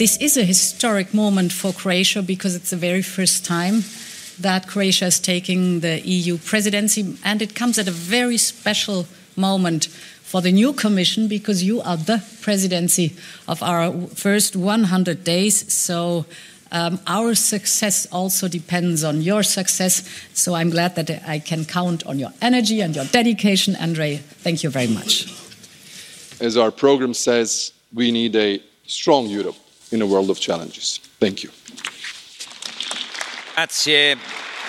This is a historic moment for Croatia because it's the very first time that Croatia is taking the EU presidency, and it comes at a very special moment for the new Commission because you are the presidency of our first 100 days. So. Um, our success also depends on your success. So I'm glad that I can count on your energy and your dedication, Andre. Thank you very much. As our program says, we need a strong Europe in a world of challenges. Thank you. Grazie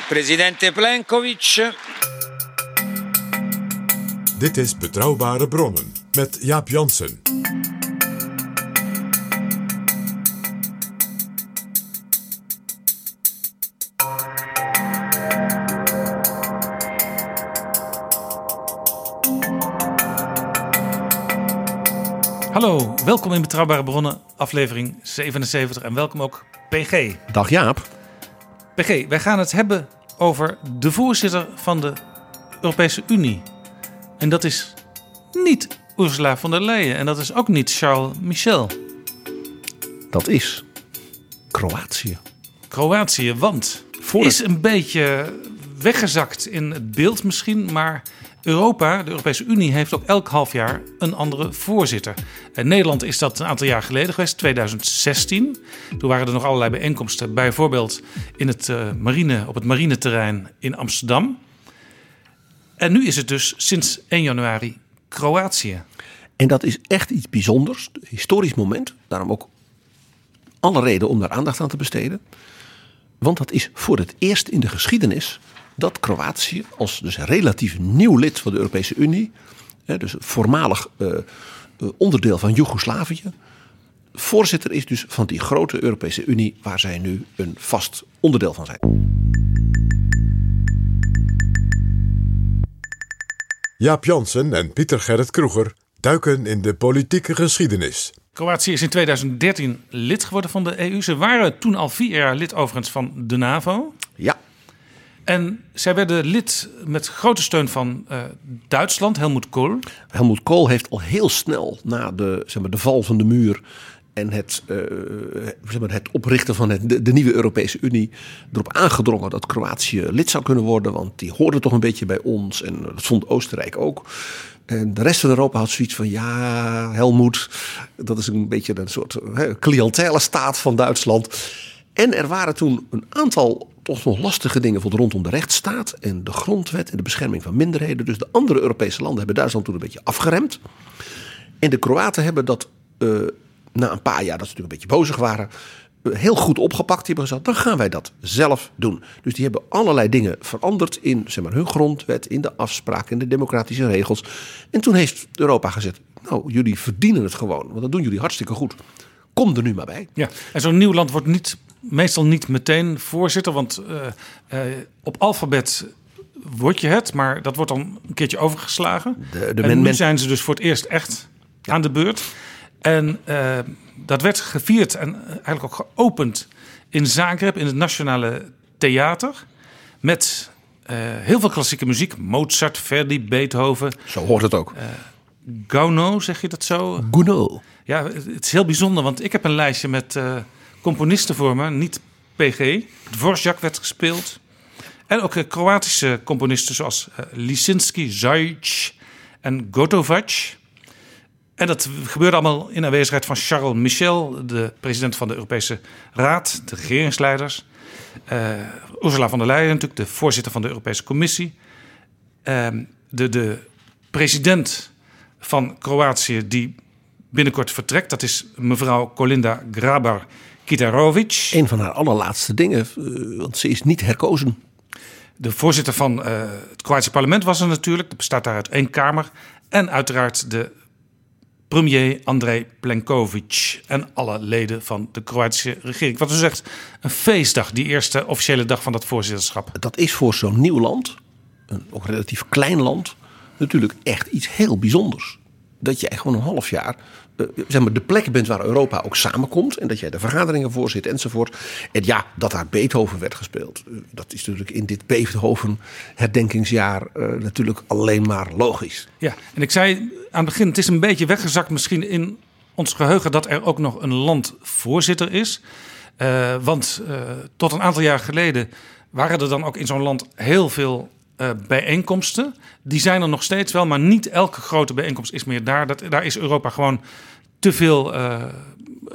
presidente Plenkovic. Dit is Betrouwbare Bronnen met Jaap Jansen. Hallo, welkom in Betrouwbare Bronnen, aflevering 77 en welkom ook PG. Dag Jaap. PG, wij gaan het hebben over de voorzitter van de Europese Unie. En dat is niet Ursula von der Leyen en dat is ook niet Charles Michel. Dat is Kroatië. Kroatië, want Voor is een beetje weggezakt in het beeld misschien, maar Europa, de Europese Unie, heeft ook elk half jaar een andere voorzitter. In Nederland is dat een aantal jaar geleden geweest, 2016. Toen waren er nog allerlei bijeenkomsten, bijvoorbeeld in het, eh, marine, op het marineterrein in Amsterdam. En nu is het dus sinds 1 januari Kroatië. En dat is echt iets bijzonders, een historisch moment. Daarom ook alle reden om daar aandacht aan te besteden. Want dat is voor het eerst in de geschiedenis dat Kroatië als dus relatief nieuw lid van de Europese Unie, hè, dus voormalig eh, eh, onderdeel van Joegoslavië, voorzitter is dus van die grote Europese Unie waar zij nu een vast onderdeel van zijn. Jaap Jansen en Pieter Gerrit Kroeger duiken in de politieke geschiedenis. Kroatië is in 2013 lid geworden van de EU. Ze waren toen al vier jaar lid overigens van de NAVO. En zij werden lid met grote steun van eh, Duitsland, Helmut Kohl. Helmut Kohl heeft al heel snel na de, zeg maar, de val van de muur en het, eh, zeg maar, het oprichten van het, de, nieuwe Europese Unie erop aangedrongen dat Kroatië lid zou kunnen worden. Want die hoorde toch een beetje bij ons en dat vond Oostenrijk ook. En de rest van Europa had zoiets van ja, Helmut, dat is een beetje een soort hè, van Duitsland. En er waren toen een aantal toch nog lastige dingen voor rondom de rechtsstaat en de grondwet en de bescherming van minderheden. Dus de andere Europese landen hebben Duitsland toen een beetje afgeremd. En de Kroaten hebben dat eh, na een paar jaar dat ze natuurlijk een beetje bozig waren, eh, heel goed opgepakt. Die hebben gezegd, dan gaan wij dat zelf doen. Dus die hebben allerlei dingen veranderd in zeg maar, hun grondwet, in de afspraken, in de democratische regels. En toen heeft Europa gezegd, nou jullie verdienen het gewoon, want dat doen jullie hartstikke goed. Kom er nu maar bij. Ja. En zo'n nieuw land wordt niet, meestal niet meteen voorzitter. Want eh, eh, op alfabet word je het, maar dat wordt dan een keertje overgeslagen. De, de en nu men- zijn ze dus voor het eerst echt aan de beurt. En eh, dat werd gevierd en eigenlijk ook geopend in Zagreb, in het Nationale Theater. Met heel veel klassieke muziek. Mozart, Verdi, Beethoven. Zo hoort het ook. Gauno, zeg je dat zo? Gounod. Ja, het is heel bijzonder, want ik heb een lijstje met componisten voor me, niet PG. Dvorak werd gespeeld. En ook eh, Kroatische componisten zoals eh, Lisinski, Zajic en Gotovac. En dat gebeurde allemaal in aanwezigheid van Charles Michel, de president van de Europese Raad, de regeringsleiders. Uh, Ursula von der Leyen, natuurlijk de voorzitter van de Europese Commissie. Uh, de, de president van Kroatië, die binnenkort vertrekt, dat is mevrouw Kolinda Grabar Kitarovic. Een van haar allerlaatste dingen, uh, want ze is niet herkozen. De voorzitter van uh, het Kroatische parlement was er natuurlijk. Dat bestaat daar uit één kamer. En uiteraard de premier Andrei Plenkovic en alle leden van de Kroatische regering. Wat u zegt, een feestdag, die eerste officiële dag van dat voorzitterschap. Dat is voor zo'n nieuw land, een ook relatief klein land, natuurlijk echt iets heel bijzonders. Dat jij gewoon een half jaar zeg maar, de plek bent waar Europa ook samenkomt. En dat jij de vergaderingen voorzit enzovoort. En ja, dat daar Beethoven werd gespeeld. Uh, dat is natuurlijk in dit Beethoven herdenkingsjaar uh, natuurlijk alleen maar logisch. Ja, en ik zei aan het begin, het is een beetje weggezakt misschien in ons geheugen dat er ook nog een landvoorzitter is. want tot een aantal jaar geleden waren er dan ook in zo'n land heel veel bijeenkomsten. Die zijn er nog steeds wel, maar niet elke grote bijeenkomst is meer daar. Dat, daar is Europa gewoon te veel uh,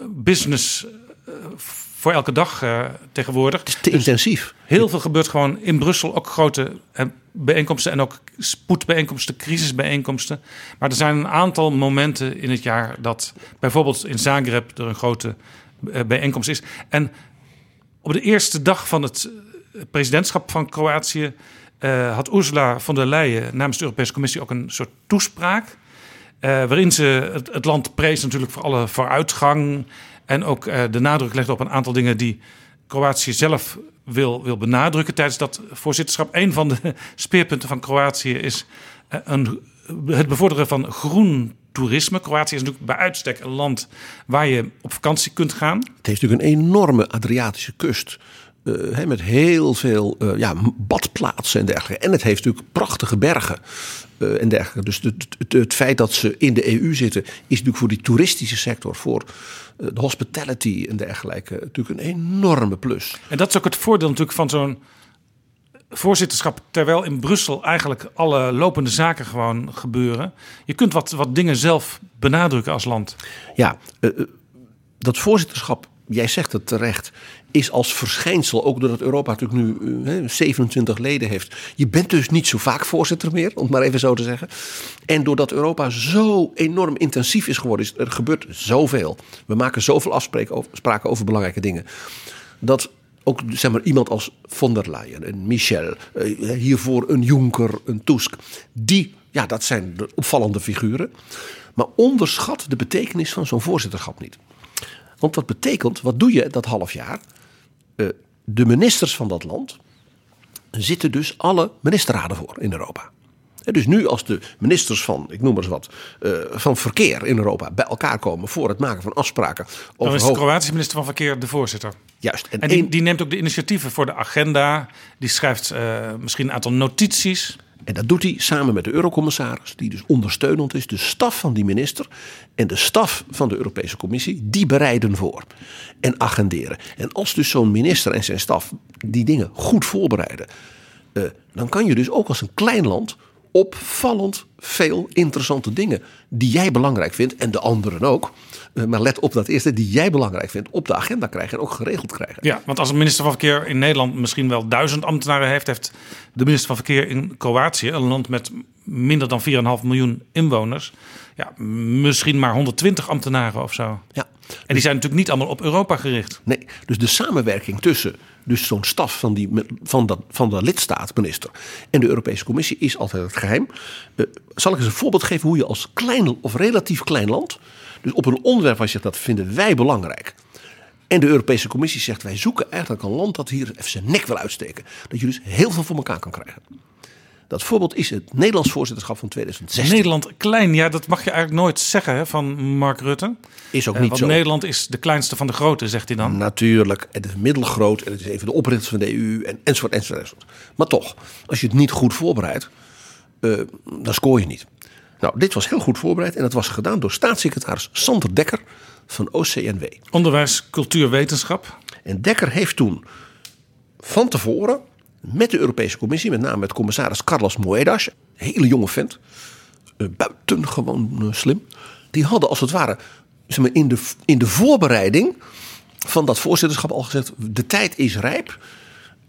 business uh, voor elke dag tegenwoordig. Het is te intensief. Heel veel gebeurt gewoon in Brussel, ook grote bijeenkomsten en ook spoedbijeenkomsten, crisisbijeenkomsten. Maar er zijn een aantal momenten in het jaar dat bijvoorbeeld in Zagreb er een grote bijeenkomst is. En op de eerste dag van het presidentschap van Kroatië uh, had Ursula von der Leyen namens de Europese Commissie ook een soort toespraak. Uh, waarin ze het, land prees natuurlijk voor alle vooruitgang. En ook uh, de nadruk legde op een aantal dingen die Kroatië zelf wil, wil benadrukken tijdens dat voorzitterschap. Een van de speerpunten van Kroatië is een, het bevorderen van groen toerisme. Kroatië is natuurlijk bij uitstek een land waar je op vakantie kunt gaan. Het heeft natuurlijk een enorme Adriatische kust. Met heel veel ja, badplaatsen en dergelijke. En het heeft natuurlijk prachtige bergen uh, en dergelijke. Dus het, het, het, feit dat ze in de EU zitten, is natuurlijk voor die toeristische sector, voor de hospitality en dergelijke, natuurlijk een enorme plus. En dat is ook het voordeel natuurlijk van zo'n voorzitterschap, terwijl in Brussel eigenlijk alle lopende zaken gewoon gebeuren. Je kunt wat, wat dingen zelf benadrukken als land. Ja, dat voorzitterschap jij zegt het terecht, is als verschijnsel, ook doordat Europa natuurlijk nu hè, 27 leden heeft. Je bent dus niet zo vaak voorzitter meer, om het maar even zo te zeggen. En doordat Europa zo enorm intensief is geworden, er gebeurt zoveel. We maken zoveel afspraken over belangrijke dingen. Dat ook zeg maar, iemand als von der Leyen, een Michel, hiervoor een Juncker, een Tusk. Die, ja, dat zijn de opvallende figuren. Maar onderschat de betekenis van zo'n voorzitterschap niet. Want dat betekent, wat doe je dat half jaar? Uh, de ministers van dat land zitten dus alle ministerraden voor in Europa. Dus nu als de ministers van, ik noem maar eens wat, uh, van verkeer in Europa bij elkaar komen voor het maken van afspraken. Over Dan is de Kroatische minister van Verkeer de voorzitter. Juist. En, en die, die, neemt ook de initiatieven voor de agenda. Die schrijft uh, misschien een aantal notities. En dat doet hij samen met de eurocommissaris, die dus ondersteunend is. De staf van die minister en de staf van de Europese Commissie, die bereiden voor en agenderen. En als dus zo'n minister en zijn staf die dingen goed voorbereiden, uh, dan kan je dus ook als een klein land opvallend veel interessante dingen die jij belangrijk vindt en de anderen ook. Uh, maar let op dat eerste die jij belangrijk vindt op de agenda krijgen en ook geregeld krijgen. Ja, want als een minister van Verkeer in Nederland misschien wel duizend ambtenaren heeft, heeft de minister van Verkeer in Kroatië, een land met minder dan 4,5 miljoen inwoners, ja, misschien maar 120 ambtenaren of zo. Ja. En die zijn natuurlijk niet allemaal op Europa gericht. Nee, dus de samenwerking tussen dus zo'n staf van, die, van, dat, van de lidstaatminister en de Europese Commissie is altijd het geheim. Uh, zal ik eens een voorbeeld geven hoe je als klein of relatief klein land, dus op een onderwerp waar je zegt dat vinden wij belangrijk. En de Europese Commissie zegt wij zoeken eigenlijk een land dat hier even zijn nek wil uitsteken. Dat je dus heel veel voor elkaar kan krijgen. Dat voorbeeld is het Nederlands voorzitterschap van 2016. Nederland klein, ja, dat mag je eigenlijk nooit zeggen hè, van Mark Rutte. Is ook Uh, niet want zo. Nederland is de kleinste van de grote, zegt hij dan. Natuurlijk, het is middelgroot en het is even de oprichters van de EU en, enzovoort, enzovoort, enzovoort. Maar toch, als je het niet goed voorbereidt, uh, dan scoor je niet. Nou, dit was heel goed voorbereid en dat was gedaan door staatssecretaris Sander Dekker van OCNW. Onderwijs, cultuur, wetenschap. En Dekker heeft toen van tevoren met de Europese Commissie, met name met commissaris Carlos Moedas, een hele jonge vent, buitengewoon uh, slim. Die hadden als het ware zeg maar, in, de, in de voorbereiding van dat voorzitterschap al gezegd: de tijd is rijp.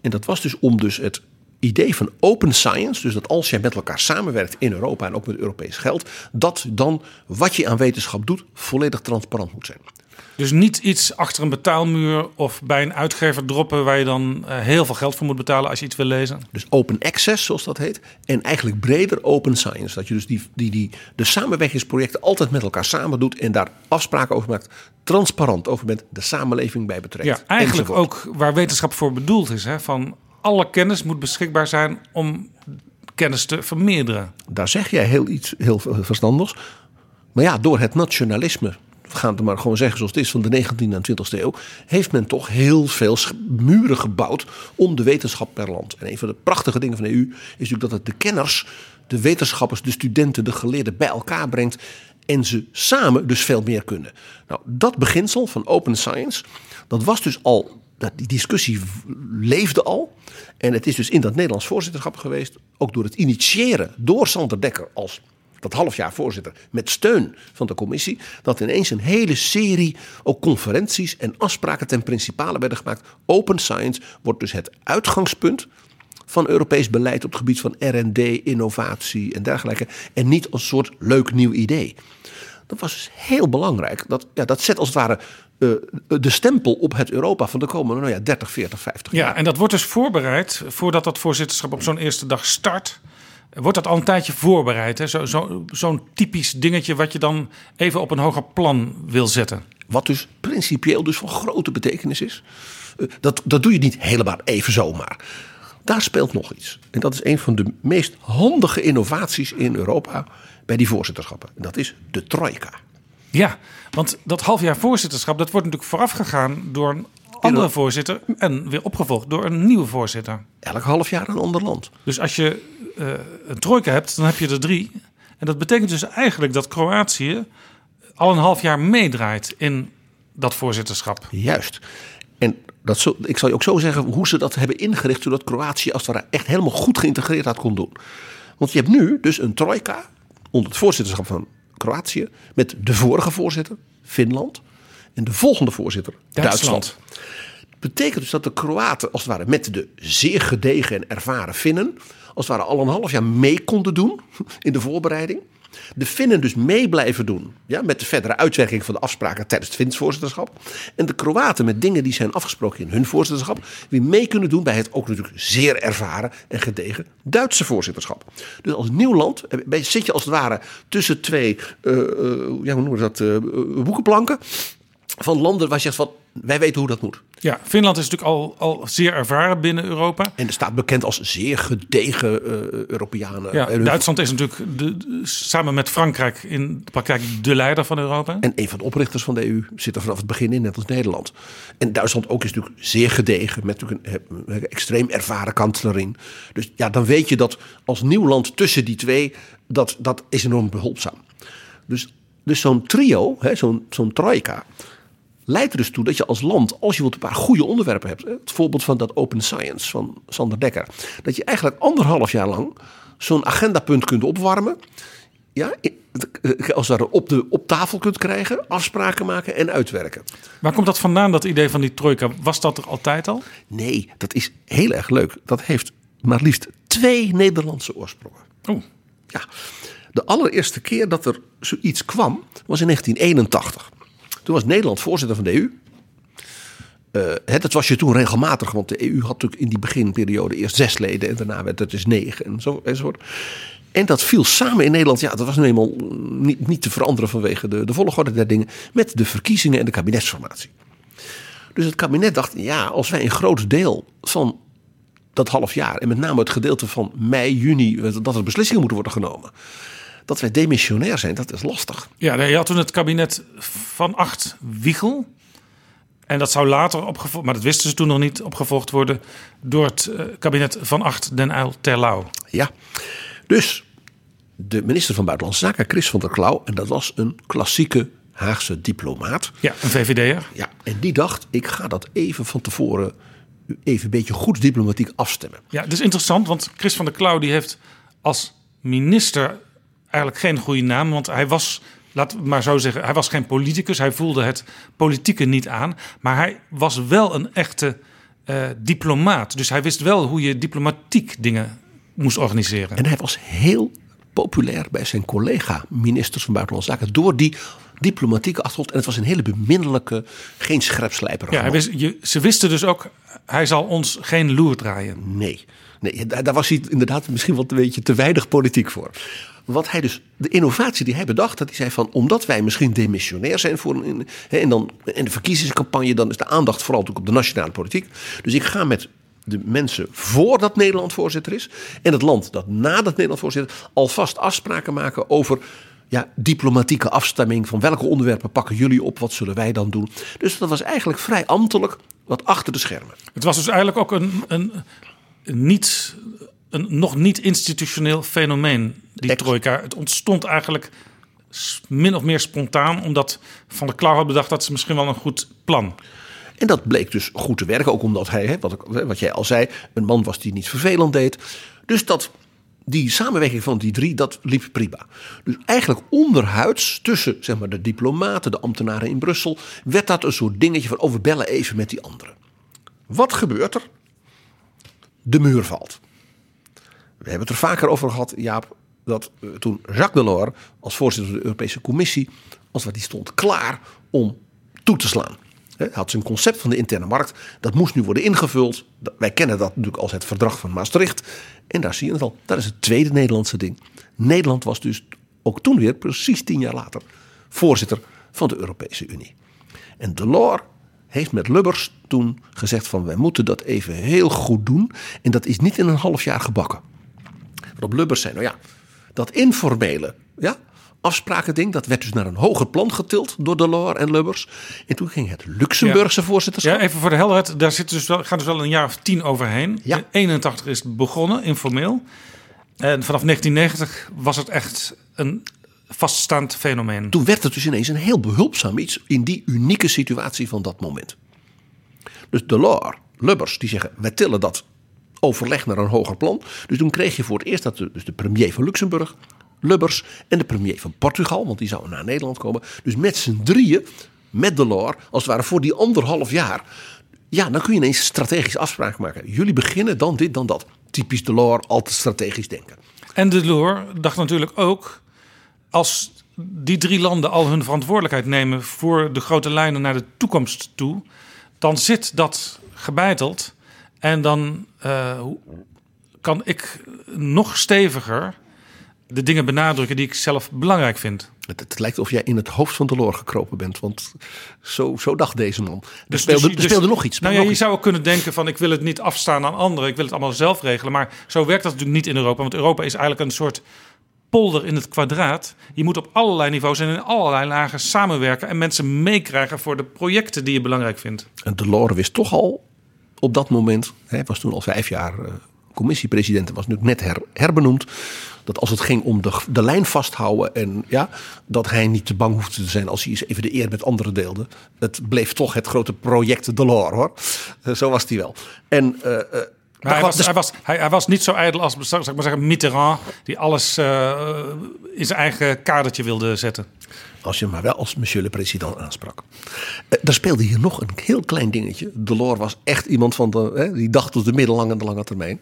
En dat was dus om dus het idee van open science, dus dat als jij met elkaar samenwerkt in Europa en ook met Europees geld, dat dan wat je aan wetenschap doet volledig transparant moet zijn. Dus niet iets achter een betaalmuur of bij een uitgever droppen waar je dan uh, heel veel geld voor moet betalen als je iets wil lezen. Dus open access, zoals dat heet. En eigenlijk breder open science. Dat je dus die, die, die, de samenwerkingsprojecten altijd met elkaar samen doet en daar afspraken over maakt. Transparant over bent, de samenleving bij betrekt. Ja, eigenlijk ook waar wetenschap voor bedoeld is. Hè? Van alle kennis moet beschikbaar zijn om kennis te vermeerderen. Daar zeg jij heel iets heel verstandigs. Maar ja, door het nationalisme we gaan het maar gewoon zeggen zoals het is, van de 19e en 20e eeuw, heeft men toch heel veel muren gebouwd om de wetenschap per land. En een van de prachtige dingen van de EU is natuurlijk dat het de kenners, de wetenschappers, de studenten, de geleerden bij elkaar brengt en ze samen dus veel meer kunnen. Nou, dat beginsel van open science, dat was dus al, dat die discussie leefde al. En het is dus in dat Nederlands voorzitterschap geweest, ook door het initiëren door Sander Dekker als dat half jaar voorzitter, met steun van de commissie, dat ineens een hele serie ook conferenties en afspraken ten principale werden gemaakt. Open science wordt dus het uitgangspunt van Europees beleid op het gebied van RD, innovatie en dergelijke. En niet als soort leuk nieuw idee. Dat was dus heel belangrijk. Dat, ja, dat zet als het ware uh, de stempel op het Europa van de komende nou ja, 30, 40, 50 jaar. Ja, en dat wordt dus voorbereid voordat dat voorzitterschap op zo'n eerste dag start. Wordt dat al een tijdje voorbereid? Zo'n zo, zo typisch dingetje wat je dan even op een hoger plan wil zetten. Wat dus principieel dus van grote betekenis is. Dat, dat doe je niet helemaal even zomaar. Daar speelt nog iets. En dat is een van de meest handige innovaties in Europa bij die voorzitterschappen. En dat is de trojka. Ja, want dat halfjaar voorzitterschap dat wordt natuurlijk voorafgegaan door een andere voorzitter en weer opgevolgd door een nieuwe voorzitter. Elk half jaar een ander land. Dus als je uh, een trojka hebt, dan heb je er drie. En dat betekent dus eigenlijk dat Kroatië al een half jaar meedraait in dat voorzitterschap. Juist. En dat zo, ik zal je ook zo zeggen hoe ze dat hebben ingericht, zodat Kroatië als het ware echt helemaal goed geïntegreerd had kon doen. Want je hebt nu dus een trojka onder het voorzitterschap van Kroatië met de vorige voorzitter, Finland, en de volgende voorzitter, Duitsland. Duitsland. Betekent dus dat de Kroaten als het ware met de zeer gedegen en ervaren Finnen als het ware al een half jaar mee konden doen in de voorbereiding. De Finnen dus mee blijven doen ja, met de verdere uitwerking van de afspraken tijdens het Fins voorzitterschap. En de Kroaten met dingen die zijn afgesproken in hun voorzitterschap weer mee kunnen doen bij het ook natuurlijk zeer ervaren en gedegen Duitse voorzitterschap. Dus als nieuw land zit je als het ware tussen twee, uh, ja, hoe noemen we dat, boekenplanken van landen waar je zegt van wij weten hoe dat moet. Ja, Finland is natuurlijk al, al zeer ervaren binnen Europa. En staat bekend als zeer gedegen uh, Europeanen. Ja, Duitsland is natuurlijk de, samen met Frankrijk in de praktijk de leider van Europa. En een van de oprichters van de EU zit er vanaf het begin in, net als Nederland. En Duitsland ook is natuurlijk zeer gedegen, met natuurlijk een, een extreem ervaren kanselier in. Dus ja, dan weet je dat als nieuw land tussen die twee, dat, dat is enorm behulpzaam. Dus, dus zo'n trio, zo'n zo'n trojka leidt er dus toe dat je als land, als je een paar goede onderwerpen hebt, het voorbeeld van dat open science van Sander Dekker, dat je eigenlijk anderhalf jaar lang zo'n agendapunt kunt opwarmen. Ja, als daar op, de, op tafel kunt krijgen, afspraken maken en uitwerken. Waar komt dat vandaan, dat idee van die trojka? Was dat er altijd al? Nee, dat is heel erg leuk. Dat heeft maar liefst twee Nederlandse oorsprongen. Oh. Ja, de allereerste keer dat er zoiets kwam, was in 1981. Toen was Nederland voorzitter van de EU. Het, dat was je toen regelmatig, want de EU had natuurlijk in die beginperiode eerst zes leden en daarna werd het dus negen en zo, enzovoort. En dat viel samen in Nederland, ja, dat was nu eenmaal niet, niet te veranderen vanwege de, de volgorde der dingen, met de verkiezingen en de kabinetsformatie. Dus het kabinet dacht, ja, als wij een groot deel van dat half jaar, en met name het gedeelte van mei, juni, dat er beslissingen moeten worden genomen dat wij demissionair zijn, dat is lastig. Ja, je had toen het kabinet van acht Wiegel. En dat zou later opgevolgd, maar dat wisten ze toen nog niet, opgevolgd worden door het eh, kabinet van acht Den Uyl Terlouw. Ja, dus de minister van Buitenlandse Zaken, Chris van der Klauw, en dat was een klassieke Haagse diplomaat. Ja, een VVD'er. Ja, en die dacht, ik ga dat even van tevoren even een beetje goed diplomatiek afstemmen. Ja, het is interessant, want Chris van der Klauw die heeft als minister eigenlijk geen goede naam, want hij was, laat maar zo zeggen, hij was geen politicus. Hij voelde het politieke niet aan, maar hij was wel een echte eh, diplomaat. Dus hij wist wel hoe je diplomatiek dingen moest organiseren. En hij was heel populair bij zijn collega-ministers van Buitenlandse Zaken door die diplomatieke achtergrond. En het was een hele beminnelijke, geen scherpslijper. Ja, wist, je, ze wisten dus ook, hij zal ons geen loer draaien. Nee, nee daar, daar was hij inderdaad misschien wat een beetje te weinig politiek voor. Wat hij dus, de innovatie die hij bedacht, dat hij zei van, omdat wij misschien demissionair zijn voor een, en dan in de verkiezingscampagne, dan is de aandacht vooral natuurlijk op de nationale politiek. Dus ik ga met de mensen voordat Nederland voorzitter is en het land dat nadat Nederland voorzitter alvast afspraken maken over ja, diplomatieke afstemming van welke onderwerpen pakken jullie op, wat zullen wij dan doen. Dus dat was eigenlijk vrij ambtelijk wat achter de schermen. Het was dus eigenlijk ook een, een, niet, een nog niet institutioneel fenomeen, die trojka. Het ontstond eigenlijk min of meer spontaan, omdat Van der Klauw had bedacht dat ze misschien wel een goed plan. En dat bleek dus goed te werken, ook omdat hij, wat, wat jij al zei, een man was die niet vervelend deed. Dus dat die samenwerking van die drie, dat liep prima. Dus eigenlijk onderhuids, tussen zeg maar, de diplomaten, de ambtenaren in Brussel, werd dat een soort dingetje van, oh, we bellen even met die anderen. Wat gebeurt er? De muur valt. We hebben het er vaker over gehad, Jaap, dat eh, toen Jacques Delors als voorzitter van de Europese Commissie, als wat die stond klaar om toe te slaan. Hij had zijn concept van de interne markt. Dat moest nu worden ingevuld. Wij kennen dat natuurlijk als het verdrag van Maastricht. En daar zie je het al. Dat is het tweede Nederlandse ding. Nederland was dus ook toen weer, precies tien jaar later, voorzitter van de Europese Unie. En Delors heeft met Lubbers toen gezegd van wij moeten dat even heel goed doen. En dat is niet in een half jaar gebakken. Waarop Lubbers zei, nou ja, dat informele, ja, afsprakending. Dat werd dus naar een hoger plan getild door Delors en Lubbers. En toen ging het Luxemburgse voorzitterschap. Ja, even voor de helderheid. Daar zit dus wel, gaat dus wel een jaar of tien overheen. Ja. In 81 is het begonnen, informeel. En vanaf 1990 was het echt een vaststaand fenomeen. Toen werd het dus ineens een heel behulpzaam iets in die unieke situatie van dat moment. Dus Delors, Lubbers, die zeggen: wij tillen dat overleg naar een hoger plan. Dus toen kreeg je voor het eerst dat de, dus de premier van Luxemburg, Lubbers en de premier van Portugal, want die zou naar Nederland komen. Dus met z'n drieën, met Delors, als het ware voor die anderhalf jaar. Ja, dan kun je ineens strategisch afspraken maken. Jullie beginnen dan dit, dan dat. Typisch Delors, altijd strategisch denken. En Delors dacht natuurlijk ook, als die drie landen al hun verantwoordelijkheid nemen voor de grote lijnen naar de toekomst toe, dan zit dat gebeiteld. En dan uh, kan ik nog steviger de dingen benadrukken die ik zelf belangrijk vind. Het, het, lijkt of jij in het hoofd van Delors gekropen bent, want zo, zo dacht deze man. Dus, er speelde, dus, er speelde nog iets. Nou ja, je zou ook kunnen denken van ik wil het niet afstaan aan anderen, ik wil het allemaal zelf regelen. Maar zo werkt dat natuurlijk niet in Europa, want Europa is eigenlijk een soort polder in het kwadraat. Je moet op allerlei niveaus en in allerlei lagen samenwerken en mensen meekrijgen voor de projecten die je belangrijk vindt. En Delors wist toch al op dat moment, hij was toen al vijf jaar uh, commissiepresident, was nu net her, herbenoemd dat als het ging om de, de lijn vasthouden en ja, dat hij niet te bang hoefde te zijn als hij eens even de eer met anderen deelde. Het bleef toch het grote project Delors hoor. Uh, zo was hij wel. En uh, uh, maar hij, was, dus... hij, was, hij, hij, was niet zo ijdel als zeg maar zeggen, Mitterrand, die alles uh, in zijn eigen kadertje wilde zetten. Als je maar wel als monsieur le président aansprak. Uh, speelde hier nog een heel klein dingetje. Delors was echt iemand van de, hè, die dacht tot de middellange en de lange termijn.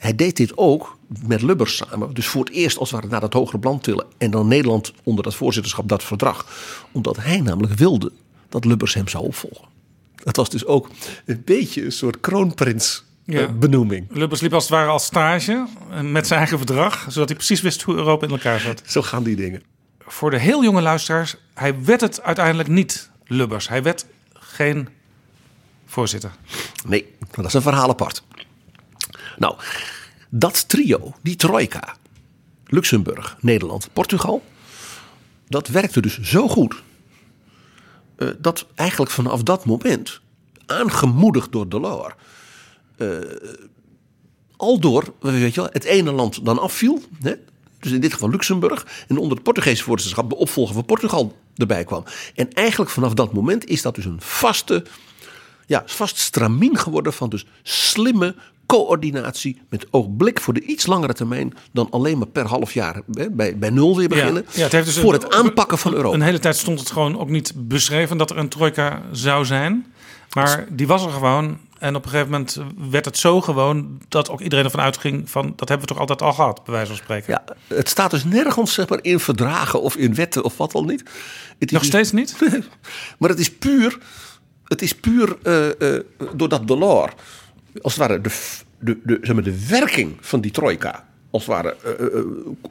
Hij deed dit ook met Lubbers samen. Dus voor het eerst als het ware naar dat hogere plan tillen. En dan Nederland onder dat voorzitterschap dat verdrag. Omdat hij namelijk wilde dat Lubbers hem zou opvolgen. Dat was dus ook een beetje een soort kroonprins ja. benoeming. Lubbers liep als het ware als stage met zijn eigen verdrag. Zodat hij precies wist hoe Europa in elkaar zat. Zo gaan die dingen. Voor de heel jonge luisteraars. Hij werd het uiteindelijk niet Lubbers. Hij werd geen voorzitter. Nee, dat is een verhaal apart. Nou, dat trio, die trojka, Luxemburg, Nederland, Portugal, dat werkte dus zo goed. Uh, dat eigenlijk vanaf dat moment, aangemoedigd door Delors, uh, al door weet je wel, het ene land dan afviel. Hè? Dus in dit geval Luxemburg. En onder het Portugese voorzitterschap de opvolger van Portugal erbij kwam. En eigenlijk vanaf dat moment is dat dus een vaste, ja, vast stramien geworden van dus slimme coördinatie met oogblik voor de iets langere termijn dan alleen maar per half jaar hè, bij, bij nul weer beginnen. Ja, het heeft dus voor een- het aanpakken van Europa. Een hele tijd stond het gewoon ook niet beschreven dat er een trojka zou zijn. Maar die was er gewoon. En op een gegeven moment werd het zo gewoon dat ook iedereen ervan uitging van dat hebben we toch altijd al gehad, bij wijze van spreken. Ja, het staat dus nergens zeg maar, in verdragen of in wetten of wat dan niet. Het Nog dus- steeds niet? maar het is puur, het is puur eh, eh, doordat Delors, als het ware, de, de, de, zeg maar, de werking van die trojka, als het ware, eh, eh,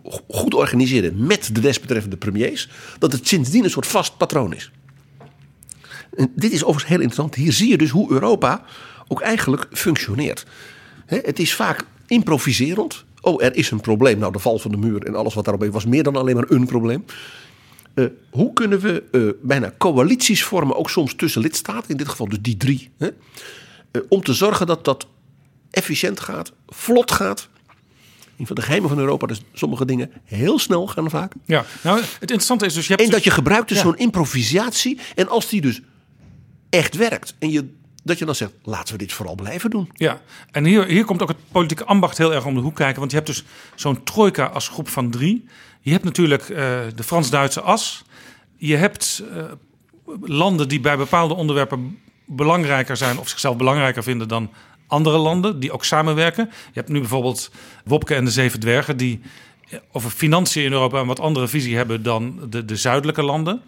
go- goed organiseerde met de desbetreffende premiers, dat het sindsdien een soort vast patroon is. En dit is overigens heel interessant. Hier zie je dus hoe Europa ook eigenlijk functioneert. Het is vaak improviserend. Oh, er is een probleem. Nou, de val van de muur en alles wat daarop was meer dan alleen maar een probleem. Eh, hoe kunnen we eh, bijna coalities vormen, ook soms tussen lidstaten, in dit geval dus die drie? Eh, om te zorgen dat dat efficiënt gaat, vlot gaat. Een van de geheimen van Europa, dus sommige dingen heel snel gaan vaak. Ja, nou, het interessante is dus... Je hebt En dat je gebruikt dus Ja. zo'n improvisatie. En als die dus echt werkt. En je, dat je dan zegt, laten we dit vooral blijven doen. Ja, en hier, hier komt ook het politieke ambacht heel erg om de hoek kijken. Want je hebt dus zo'n trojka als groep van drie. Je hebt natuurlijk eh, de Frans-Duitse as. Je hebt eh, landen die bij bepaalde onderwerpen belangrijker zijn... of zichzelf belangrijker vinden dan andere landen die ook samenwerken. Je hebt nu bijvoorbeeld Wopke en de Zeven Dwergen... die eh, over financiën in Europa een wat andere visie hebben dan de, de zuidelijke landen.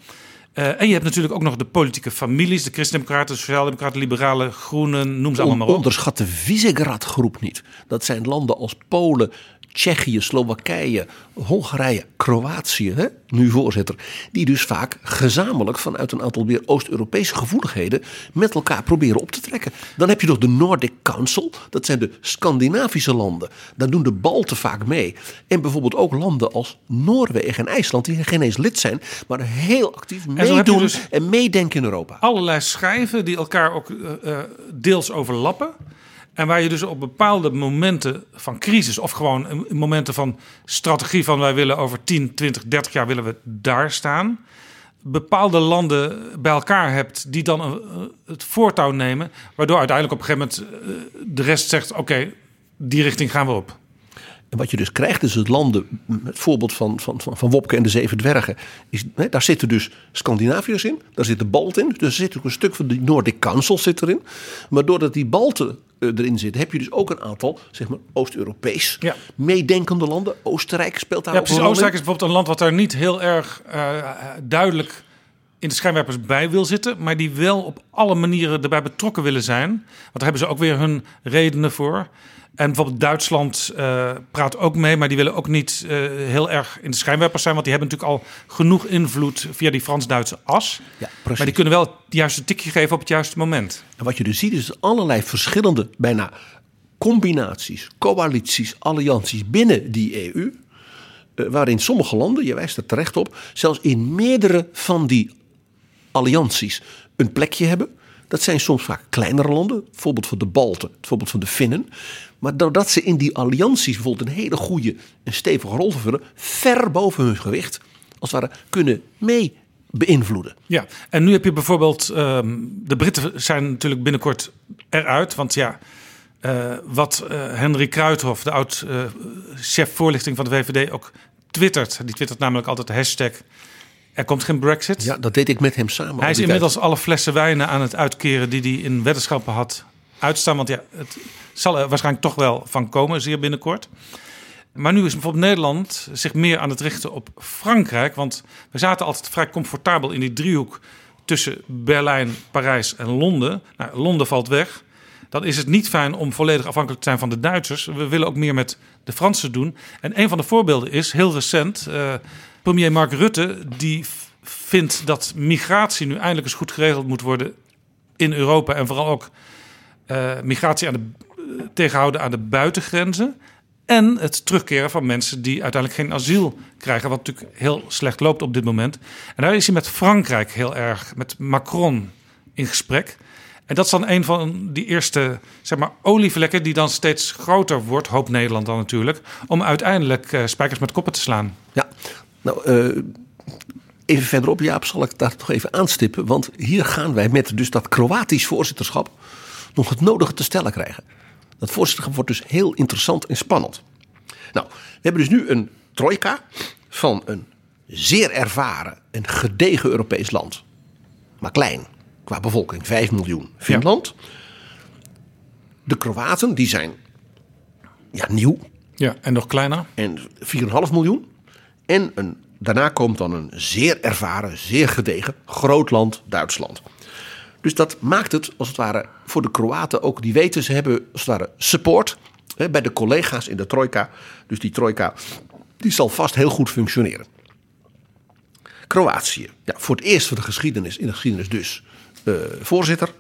Eh, en je hebt natuurlijk ook nog de politieke families, de Christendemocraten, de Sociaaldemocraten, Liberalen, Groenen, noem ze allemaal maar op. Onderschat de Visegrad-groep niet. Dat zijn landen als Polen, Tsjechië, Slowakije, Hongarije, Kroatië, hè, nu voorzitter. Die dus vaak gezamenlijk vanuit een aantal weer Oost-Europese gevoeligheden met elkaar proberen op te trekken. Dan heb je nog de Nordic Council, dat zijn de Scandinavische landen. Daar doen de Balten vaak mee. En bijvoorbeeld ook landen als Noorwegen en IJsland, die geen eens lid zijn, maar heel actief meedoen dus- en meedenken in Europa. allerlei schijven die elkaar ook eh, eh, deels overlappen. En waar je dus op bepaalde momenten van crisis of gewoon momenten van strategie van wij willen over 10, 20, 30 jaar willen we daar staan. Bepaalde landen bij elkaar hebt die dan het voortouw nemen. Waardoor uiteindelijk op een gegeven moment eh, de rest zegt oké, die richting gaan we op. En wat je dus krijgt is het landen, het voorbeeld van, van, van, van Wopke en de Zeven Dwergen. Is, hè, daar zitten dus Scandinaviërs in, daar zit de Balten in. Dus er zit ook een stuk van de Nordic Council zit erin. Maar doordat die Balten erin zitten, heb je dus ook een aantal, zeg maar, Oost-Europees Ja. meedenkende landen. Oostenrijk speelt daar Ja, ook precies. een rol in. Oostenrijk is bijvoorbeeld een land wat daar niet heel erg eh, duidelijk in de schijnwerpers bij wil zitten, maar die wel op alle manieren erbij betrokken willen zijn. Want daar hebben ze ook weer hun redenen voor. En bijvoorbeeld Duitsland eh, praat ook mee, maar die willen ook niet eh, heel erg in de schijnwerpers zijn, want die hebben natuurlijk al genoeg invloed via die Frans-Duitse as. Ja, precies. Maar die kunnen wel het juiste tikje geven op het juiste moment. En wat je dus ziet is allerlei verschillende, bijna combinaties, coalities, allianties binnen die EU. eh, waarin sommige landen, je wijst er terecht op, zelfs in meerdere van die allianties een plekje hebben. Dat zijn soms vaak kleinere landen, het voorbeeld van de Balten, het voorbeeld van de Finnen. Maar doordat ze in die allianties bijvoorbeeld een hele goede en stevige rol vervullen, ver boven hun gewicht, als het ware, kunnen mee beïnvloeden. Ja, en nu heb je bijvoorbeeld, ehm, de Britten zijn natuurlijk binnenkort eruit, want ja, eh, wat eh, Henry Kruithof, de oud eh, voorlichting van de VVD, ook twittert. Die twittert namelijk altijd de hashtag er komt geen brexit. Ja, dat deed ik met hem samen. Hij is inmiddels tijd. alle flessen wijnen aan het uitkeren die hij in weddenschappen had uitstaan. Want ja, het zal er waarschijnlijk toch wel van komen, zeer binnenkort. Maar nu is bijvoorbeeld Nederland zich meer aan het richten op Frankrijk. Want we zaten altijd vrij comfortabel in die driehoek tussen Berlijn, Parijs en Londen. Nou, Londen valt weg. Dan is het niet fijn om volledig afhankelijk te zijn van de Duitsers. We willen ook meer met de Fransen doen. En een van de voorbeelden is heel recent. eh, premier Mark Rutte die vindt dat migratie nu eindelijk eens goed geregeld moet worden in Europa. En vooral ook eh, migratie aan de, eh, tegenhouden aan de buitengrenzen. En het terugkeren van mensen die uiteindelijk geen asiel krijgen. Wat natuurlijk heel slecht loopt op dit moment. En daar is hij met Frankrijk heel erg, met Macron in gesprek. En dat is dan een van die eerste zeg maar, olievlekken die dan steeds groter wordt, hoopt Nederland dan natuurlijk, om uiteindelijk eh, spijkers met koppen te slaan. Ja, nou, eh, even verderop, Jaap, zal ik daar toch even aanstippen. Want hier gaan wij met dus dat Kroatisch voorzitterschap nog het nodige te stellen krijgen. Dat voorzitterschap wordt dus heel interessant en spannend. Nou, we hebben dus nu een trojka van een zeer ervaren en gedegen Europees land. Maar klein, qua bevolking, 5 miljoen. Finland. De Kroaten, die zijn ja, nieuw. Ja, en nog kleiner. En 4,5 miljoen. En een, daarna komt dan een zeer ervaren, zeer gedegen groot land, Duitsland. Dus dat maakt het als het ware voor de Kroaten ook, die weten ze hebben als het ware support hè, bij de collega's in de trojka. Dus die trojka die zal vast heel goed functioneren. Kroatië, ja, voor het eerst van de geschiedenis, in de geschiedenis dus, eh, voorzitter.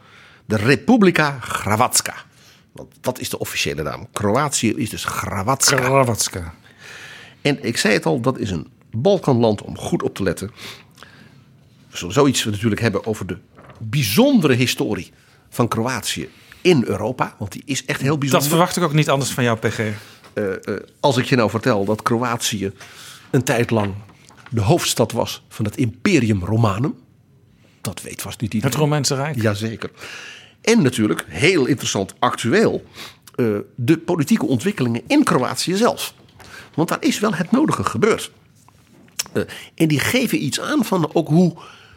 De Republika Hrvatska. Want dat is de officiële naam. Kroatië is dus Hrvatska. Hrvatska. En ik zei het al, dat is een Balkanland om goed op te letten. We zullen zoiets natuurlijk hebben over de bijzondere historie van Kroatië in Europa. Want die is echt heel bijzonder. Dat verwacht ik ook niet anders van jou, PG. Uh, uh, als ik je nou vertel dat Kroatië een tijd lang de hoofdstad was van het Imperium Romanum. Dat weet vast niet iedereen. Het Romeinse Rijk. Jazeker. En natuurlijk, heel interessant, actueel, uh, de politieke ontwikkelingen in Kroatië zelf. Want daar is wel het nodige gebeurd. Uh, en die geven iets aan van ook hoe,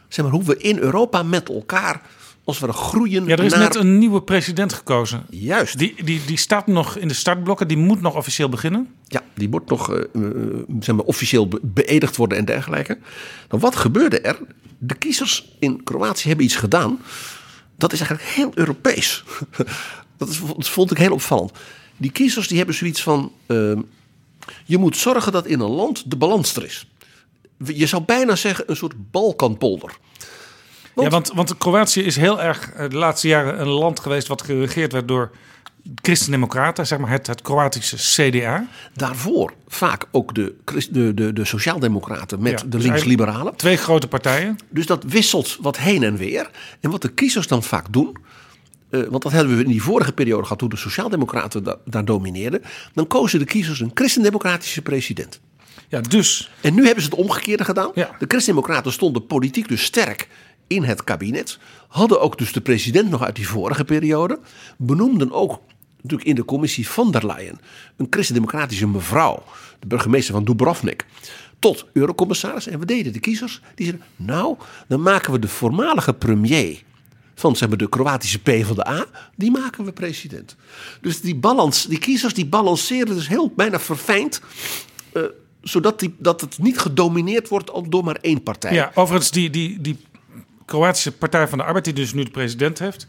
zeg maar, hoe we in Europa met elkaar als we groeien. Ja, er is naar... net een nieuwe president gekozen. Juist. Die, die, die staat nog in de startblokken, die moet nog officieel beginnen. Ja, die moet nog uh, uh, zeg maar, officieel be beëdigd worden en dergelijke. Nou, wat gebeurde er? De kiezers in Kroatië hebben iets gedaan. Dat is eigenlijk heel Europees. dat, is, dat vond ik heel opvallend. Die kiezers die hebben zoiets van. Uh, je moet zorgen dat in een land de balans er is. Je zou bijna zeggen een soort Balkanpolder. Want, ja, want, want Kroatië is heel erg de laatste jaren een land geweest wat geregeerd werd door christendemocraten, zeg maar het, het Kroatische CDA. Daarvoor vaak ook de, de, de, de sociaaldemocraten met ja, de links-liberalen. Dus twee grote partijen. Dus dat wisselt wat heen en weer. En wat de kiezers dan vaak doen, uh, want dat hebben we in die vorige periode gehad toen de sociaaldemocraten da daar domineerden. Dan kozen de kiezers een christendemocratische president. Ja, dus. En nu hebben ze het omgekeerde gedaan. Ja. De christendemocraten stonden politiek dus sterk in het kabinet. Hadden ook dus de president nog uit die vorige periode. Benoemden ook natuurlijk in de commissie van der Leyen een christendemocratische mevrouw, de burgemeester van Dubrovnik, tot eurocommissaris. En we deden de kiezers, die zeiden, nou, dan maken we de voormalige premier van zeg maar, de Kroatische P van de A, die maken we president. Dus die, balans, die kiezers die balanceren dus heel bijna verfijnd. Uh, zodat die, dat het niet gedomineerd wordt door maar één partij. Ja, overigens, die, die, die Kroatische Partij van de Arbeid, die dus nu de president heeft,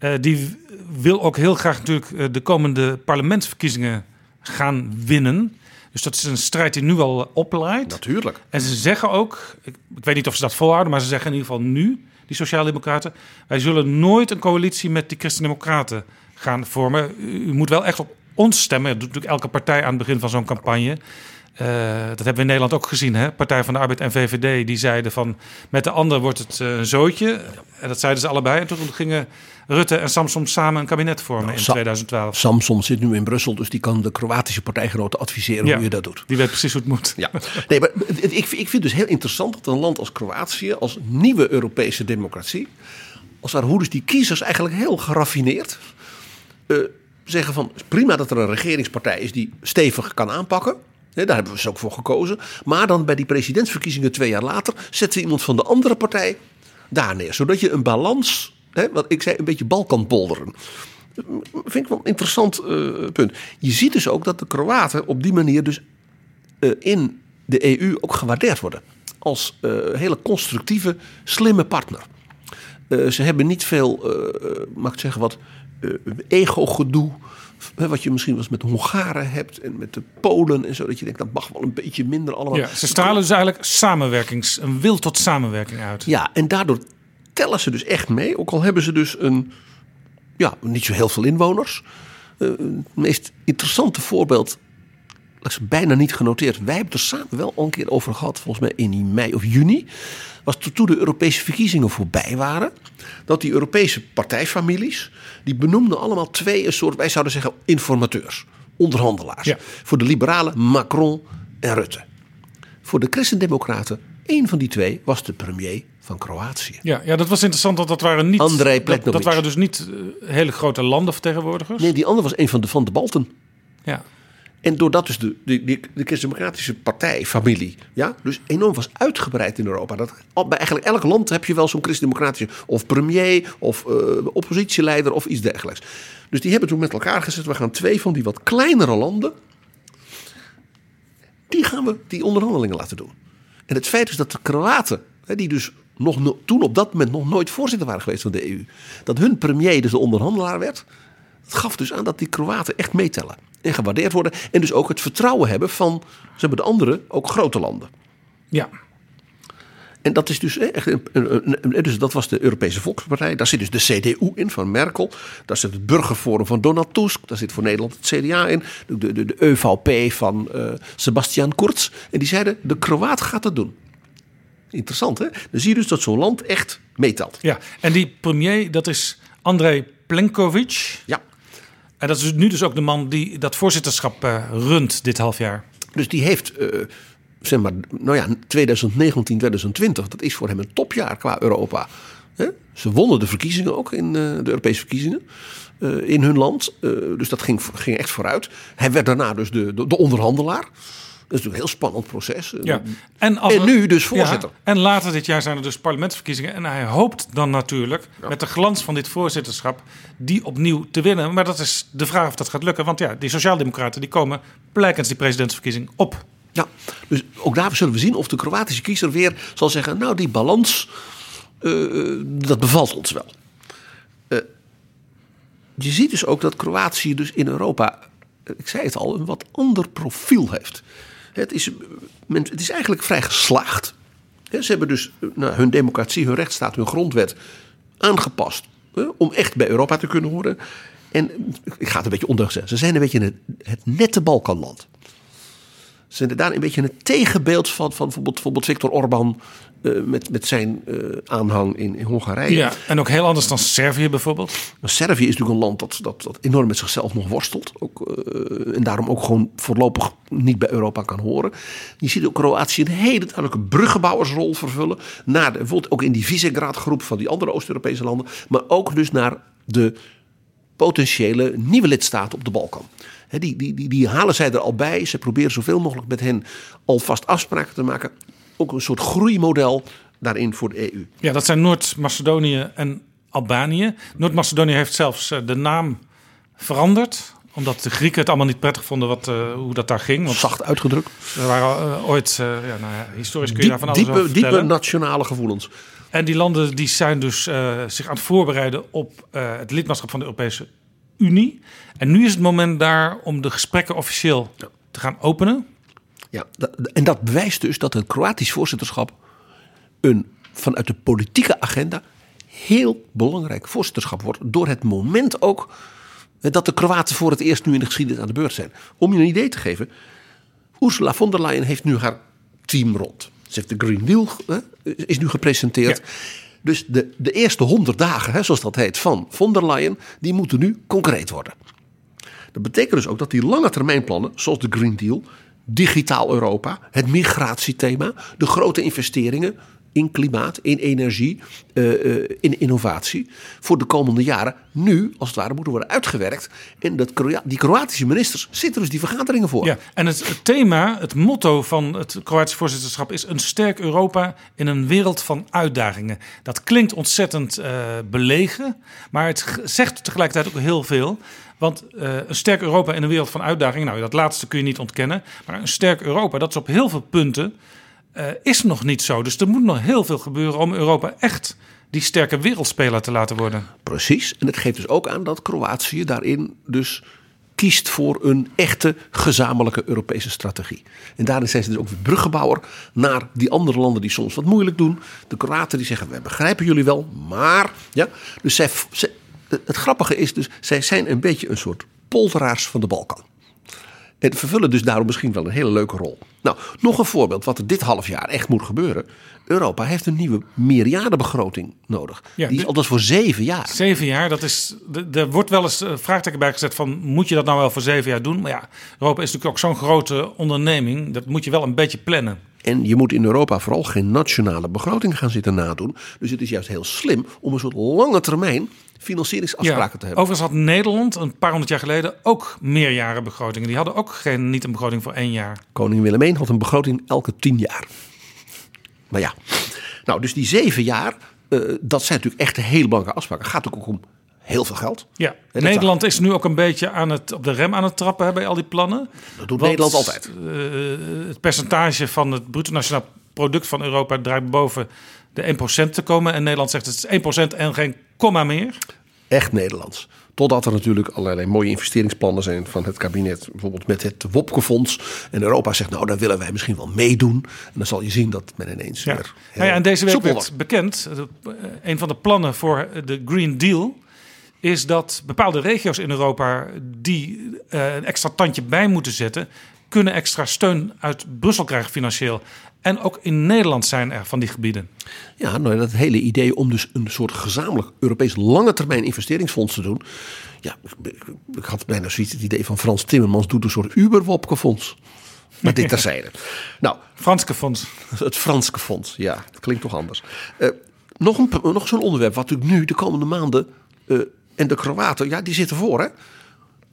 uh, die wil ook heel graag natuurlijk uh, de komende parlementsverkiezingen gaan winnen. Dus dat is een strijd die nu al opleidt. Natuurlijk. En ze zeggen ook, ik, ik, weet niet of ze dat volhouden, maar ze zeggen in ieder geval nu, die Sociaaldemocraten, wij zullen nooit een coalitie met die Christendemocraten gaan vormen. U, moet wel echt op ons stemmen. Dat doet natuurlijk elke partij aan het begin van zo'n campagne. Uh, dat hebben we in Nederland ook gezien. Hè? Partij van de Arbeid en VVD die zeiden van met de ander wordt het uh, een zootje. En dat zeiden ze allebei. En toen gingen Rutte en Samson samen een kabinet vormen nou, in 2012. Samson zit nu in Brussel, dus die kan de Kroatische partijgenoten adviseren ja, hoe je dat doet. Die weet precies hoe het moet. Ja. Nee, maar ik, ik vind dus heel interessant dat een land als Kroatië, als nieuwe Europese democratie, als waar hoe dus die kiezers eigenlijk heel geraffineerd uh, zeggen van prima dat er een regeringspartij is die stevig kan aanpakken. Daar hebben we ze ook voor gekozen. Maar dan bij die presidentsverkiezingen twee jaar later zetten we iemand van de andere partij daar neer. Zodat je een balans, hè, wat ik zei, een beetje Balkanpolderen. Vind ik wel een interessant uh, punt. Je ziet dus ook dat de Kroaten op die manier dus uh, in de EU ook gewaardeerd worden. Als uh, hele constructieve, slimme partner. ze hebben niet veel, mag ik zeggen, wat ego-gedoe wat je misschien wel eens met de Hongaren hebt en met de Polen en zo. Dat je denkt, dat mag wel een beetje minder allemaal. Ja, ze stralen dus eigenlijk samenwerkings, een wil tot samenwerking uit. Ja, en daardoor tellen ze dus echt mee. Ook al hebben ze dus een, ja, niet zo heel veel inwoners. Uh, het meest interessante voorbeeld, dat is bijna niet genoteerd. Wij hebben er samen wel al een keer over gehad, volgens mij in mei of juni. Was toen de Europese verkiezingen voorbij waren. Dat die Europese partijfamilies, die benoemden allemaal twee een soort, wij zouden zeggen, informateurs. Onderhandelaars. Ja. Voor de liberalen Macron en Rutte. voor de Christendemocraten, één van die twee was de premier van Kroatië. Ja, ja, dat was interessant, want dat waren niet. André dat, dat waren dus niet eh, hele grote landenvertegenwoordigers. Nee, die andere was een van de, van de Balten. Ja. En doordat dus de, de, de, de Christendemocratische partij, familie, ja, dus enorm was uitgebreid in Europa. Dat, bij eigenlijk elk land heb je wel zo'n Christendemocratische of premier of eh, oppositieleider of iets dergelijks. Dus die hebben toen met elkaar gezet, we gaan twee van die wat kleinere landen, die gaan we die onderhandelingen laten doen. En het feit is dat de Kroaten, hè, die dus nog, no- toen op dat moment nog nooit voorzitter waren geweest van de EU, dat hun premier dus de onderhandelaar werd, dat gaf dus aan dat die Kroaten echt meetellen en gewaardeerd worden. En dus ook het vertrouwen hebben van ze hebben de andere, ook grote landen. Ja. En dat is dus echt. Dus dat was de Europese Volkspartij. Daar zit dus de CDU in van Merkel. Daar zit het Burgerforum van Donald Tusk. Daar zit voor Nederland het CDA in. De, de, de EVP van eh, Sebastian Kurz. En die zeiden: de Kroaat gaat het doen. Interessant hè? Dan zie je dus dat zo'n land echt meetelt. Ja, en die premier, dat is André Plenković. Ja. En dat is nu dus ook de man die dat voorzitterschap eh, runt dit half jaar. Dus die heeft, eh, zeg maar, nou ja, 2019, 2020, dat is voor hem een topjaar qua Europa. Ze wonnen de verkiezingen ook in eh, de Europese verkiezingen in hun land. Dus dat ging, ging echt vooruit. Hij werd daarna dus de, de, de onderhandelaar. Is een heel spannend proces. Ja. En, als nu dus voorzitter. Ja, en later dit jaar zijn er dus parlementsverkiezingen. En hij hoopt dan natuurlijk met de glans van dit voorzitterschap die opnieuw te winnen. Maar dat is de vraag of dat gaat lukken. Want ja, die sociaaldemocraten die komen blijkens die presidentsverkiezing op. Ja, dus ook daar zullen we zien of de Kroatische kiezer weer zal zeggen: Nou, die balans, eh, dat bevalt ons wel. Eh, je ziet dus ook dat Kroatië dus in Europa, eh, ik zei het al, een wat ander profiel heeft. Het is, het is eigenlijk vrij geslaagd. Ze hebben dus nou, hun democratie, hun rechtsstaat, hun grondwet aangepast. om echt bij Europa te kunnen horen. En ik ga het een beetje ondeugd zeggen. Ze zijn een beetje het, het nette Balkanland. Ze zijn daar een beetje een tegenbeeld van, van bijvoorbeeld, bijvoorbeeld Viktor Orbán eh, met, met zijn eh, aanhang in, in Hongarije. Ja, en ook heel anders dan Servië bijvoorbeeld. Maar Servië is natuurlijk een land dat, dat, dat enorm met zichzelf nog worstelt. Ook, eh, en daarom ook gewoon voorlopig niet bij Europa kan horen. Je ziet ook Kroatië een hele duidelijke bruggenbouwersrol vervullen. Naar de, bijvoorbeeld ook in die Visegrad groep van die andere Oost-Europese landen. Maar ook dus naar de potentiële nieuwe lidstaten op de Balkan. Die, die, die, die halen zij er al bij. Ze proberen zoveel mogelijk met hen alvast afspraken te maken. Ook een soort groeimodel daarin voor de EU. Ja, dat zijn Noord-Macedonië en Albanië. Noord-Macedonië heeft zelfs eh, de naam veranderd omdat de Grieken het allemaal niet prettig vonden wat, eh, hoe dat daar ging. Want Zacht uitgedrukt. Er waren eh, ooit, ja, nou ja, historisch kun je Diep- daar van alles over diepe, diepe nationale gevoelens. En die landen die zijn dus zich aan het voorbereiden op het lidmaatschap van de Europese Unie. En nu is het moment daar om de gesprekken officieel te gaan openen. Ja, dat- en dat bewijst dus dat het Kroatisch voorzitterschap een vanuit de politieke agenda heel belangrijk voorzitterschap wordt. Door het moment ook dat de Kroaten voor het eerst nu in de geschiedenis aan de beurt zijn. Om je een idee te geven, Ursula von der Leyen heeft nu haar team rond. Ze heeft de Green Deal is nu gepresenteerd. Dus de, de eerste honderd dagen, hè, zoals dat heet, van von der Leyen, die moeten nu concreet worden. Dat betekent dus ook dat die lange termijnplannen, zoals de Green Deal, digitaal Europa, het migratiethema, de grote investeringen in klimaat, in energie, eh, eh, in innovatie, voor de komende jaren nu als het ware moeten worden uitgewerkt. En dat, die Kroatische ministers zitten dus die vergaderingen voor. Ja, en het, thema, het motto van het Kroatisch voorzitterschap is een sterk Europa in een wereld van uitdagingen. Dat klinkt ontzettend eh, belegen, maar het zegt tegelijkertijd ook heel veel. Want een sterk Europa in een wereld van uitdagingen, nou dat laatste kun je niet ontkennen. Maar een sterk Europa, dat is op heel veel punten, eh, is nog niet zo. Dus er moet nog heel veel gebeuren om Europa echt die sterke wereldspeler te laten worden. Precies. En het geeft dus ook aan dat Kroatië daarin dus kiest voor een echte gezamenlijke Europese strategie. En daarin zijn ze dus ook weer bruggenbouwer naar die andere landen die soms wat moeilijk doen. De Kroaten die zeggen, wij begrijpen jullie wel, maar... Ja, dus zij, het grappige is dus, zij zijn een beetje een soort polderaars van de Balkan. En vervullen dus daarom misschien wel een hele leuke rol. Nou, nog een voorbeeld wat er dit half jaar echt moet gebeuren. Europa heeft een nieuwe meerjarenbegroting nodig. Ja, die is althans voor zeven jaar. Zeven jaar, dat is. Er wordt wel eens eh, vraagteken bij gezet van moet je dat nou wel voor zeven jaar doen? Maar ja, Europa is natuurlijk ook zo'n grote onderneming. Dat moet je wel een beetje plannen. En je moet in Europa vooral geen nationale begroting gaan zitten nadoen. Dus het is juist heel slim om een soort lange termijn financieringsafspraken te hebben. Overigens had Nederland een paar honderd jaar geleden ook meerjarenbegrotingen. Die hadden ook geen, niet een begroting voor één jaar. Koning Willem I had een begroting elke tien jaar. Maar ja, nou, dus die zeven jaar, eh, dat zijn natuurlijk echt hele belangrijke afspraken. Gaat ook om heel veel geld. Ja, Nederland is nu ook een beetje aan het, op de rem aan het trappen hè, bij al die plannen. Dat doet Nederland altijd. eh, het percentage van het bruto nationaal product van Europa draait boven de 1% te komen. En Nederland zegt het is 1% en geen komma meer. Echt Nederlands. Totdat er natuurlijk allerlei mooie investeringsplannen zijn van het kabinet. Bijvoorbeeld met het Wopke-fonds. En Europa zegt, nou, daar willen wij misschien wel meedoen. En dan zal je zien dat men ineens Ja. weer Nou ja, en deze week werd bekend, eh, een van de plannen voor de Green Deal is dat bepaalde regio's in Europa die eh, een extra tandje bij moeten zetten, kunnen extra steun uit Brussel krijgen financieel. En ook in Nederland zijn er van die gebieden. Ja, nou, dat hele idee om dus een soort gezamenlijk Europees lange termijn investeringsfonds te doen. Ja, ik, had bijna zoiets het idee van Frans Timmermans doet een soort Uber-Wopke-fonds. Maar dit terzijde. nou, Franske fonds. Het Franske fonds, ja, dat klinkt toch anders. Eh, nog een, nog zo'n onderwerp wat natuurlijk nu de komende maanden... eh, en de Kroaten, ja, die zitten voor, hè.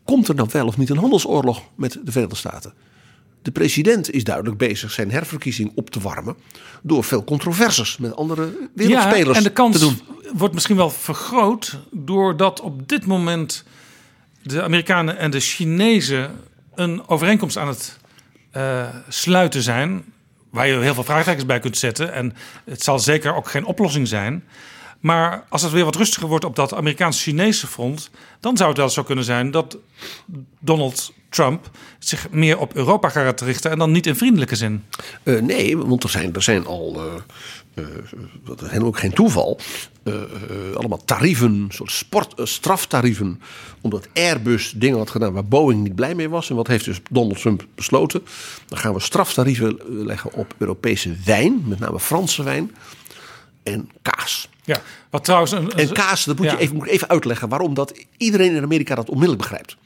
Komt er nou wel of niet een handelsoorlog met de Verenigde Staten? De president is duidelijk bezig zijn herverkiezing op te warmen... door veel controversies met andere wereldspelers ja, en de kans te doen. wordt misschien wel vergroot doordat op dit moment de Amerikanen en de Chinezen een overeenkomst aan het eh, sluiten zijn. Waar je heel veel vraagtekens bij kunt zetten. En het zal zeker ook geen oplossing zijn. Maar als het weer wat rustiger wordt op dat Amerikaans-Chinese front, dan zou het wel zo kunnen zijn dat Donald Trump zich meer op Europa gaat richten en dan niet in vriendelijke zin. Eh, nee, want er zijn, er zijn al, eh, eh, dat is helemaal ook geen toeval, allemaal tarieven, soort sport, straftarieven, omdat Airbus dingen had gedaan waar Boeing niet blij mee was. En wat heeft dus Donald Trump besloten? Dan gaan we straftarieven leggen op Europese wijn, met name Franse wijn en kaas. Ja, wat trouwens een, En kaas, dat moet, Ja. je even, moet ik even uitleggen waarom dat iedereen in Amerika dat onmiddellijk begrijpt.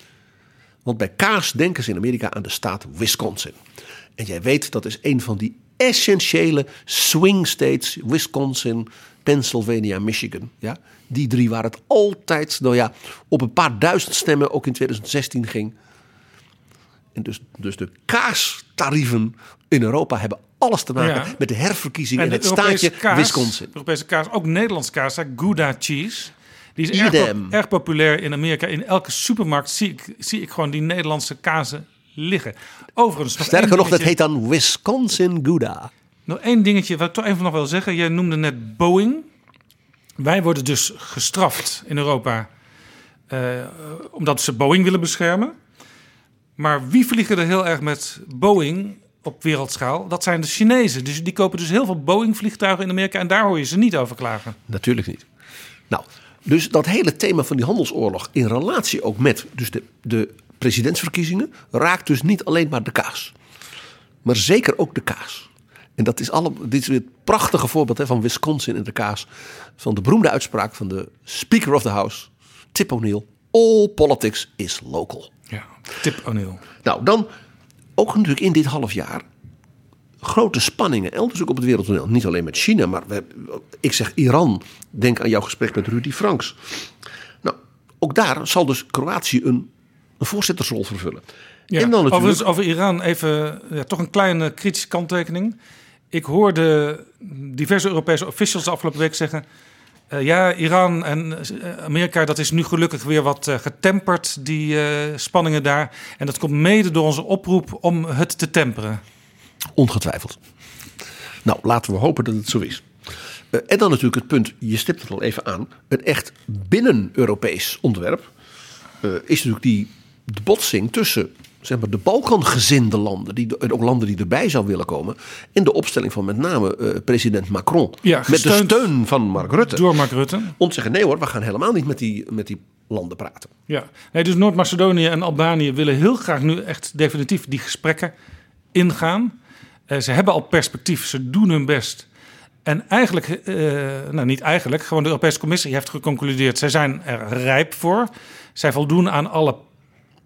Want bij kaas denken ze in Amerika aan de staat Wisconsin. En jij weet, dat is een van die essentiële swing states. Wisconsin, Pennsylvania, Michigan. Ja? Die drie waar het altijd, nou ja, op een paar duizend stemmen ook in 2016 ging. En dus, dus de kaastarieven in Europa hebben alles te maken Ja. met de herverkiezing En in het Europese staatje kaas, Wisconsin. Europese kaas, ook Nederlandse kaas, Gouda cheese. Die is erg, erg populair in Amerika. In elke supermarkt zie ik, zie ik gewoon die Nederlandse kazen liggen. Overigens, nog Sterker nog, dat heet dan Wisconsin Gouda. Nog één dingetje wat ik toch even nog wil zeggen. Jij noemde net Boeing. Wij worden dus gestraft in Europa eh, omdat ze Boeing willen beschermen. Maar wie vliegen er heel erg met Boeing op wereldschaal? Dat zijn de Chinezen. Dus die kopen dus heel veel Boeing-vliegtuigen in Amerika en daar hoor je ze niet over klagen. Natuurlijk niet. Nou, dus dat hele thema van die handelsoorlog in relatie ook met dus de, de presidentsverkiezingen raakt dus niet alleen maar de kaas, maar zeker ook de kaas. En dat is alle, dit is weer het prachtige voorbeeld hè, van Wisconsin en de kaas. Van de beroemde uitspraak van de Speaker of the House, Tip O'Neill. All politics is local. Ja, Tip O'Neill. Nou, dan ook natuurlijk in dit half jaar grote spanningen elders ook op het wereldtoneel. Niet alleen met China, maar we, ik zeg Iran. Denk aan jouw gesprek met Rudy Franks. Nou, ook daar zal dus Kroatië een, een voorzittersrol vervullen. Ja, en dan natuurlijk... overigens over Iran even ja, toch een kleine kritische kanttekening. Ik hoorde diverse Europese officials de afgelopen week zeggen... eh, ja, Iran en eh, Amerika, dat is nu gelukkig weer wat eh, getemperd, die spanningen daar. En dat komt mede door onze oproep om het te temperen. Ongetwijfeld. Nou, laten we hopen dat het zo is. En dan natuurlijk het punt, je stipt het al even aan, een echt binnen-Europees onderwerp is natuurlijk die de botsing tussen zeg maar, de Balkangezinde landen, die, ook landen die erbij zou willen komen, en de opstelling van met name eh, president Macron. Ja, met de steun van Mark Rutte. Door Mark Rutte. Om te zeggen, nee hoor, we gaan helemaal niet met die, met die landen praten. Ja, nee, dus Noord-Macedonië en Albanië willen heel graag nu echt definitief die gesprekken ingaan. Eh, ze hebben al perspectief, ze doen hun best. En eigenlijk, eh, nou niet eigenlijk, gewoon de Europese Commissie heeft geconcludeerd, zij zijn er rijp voor. Zij voldoen aan alle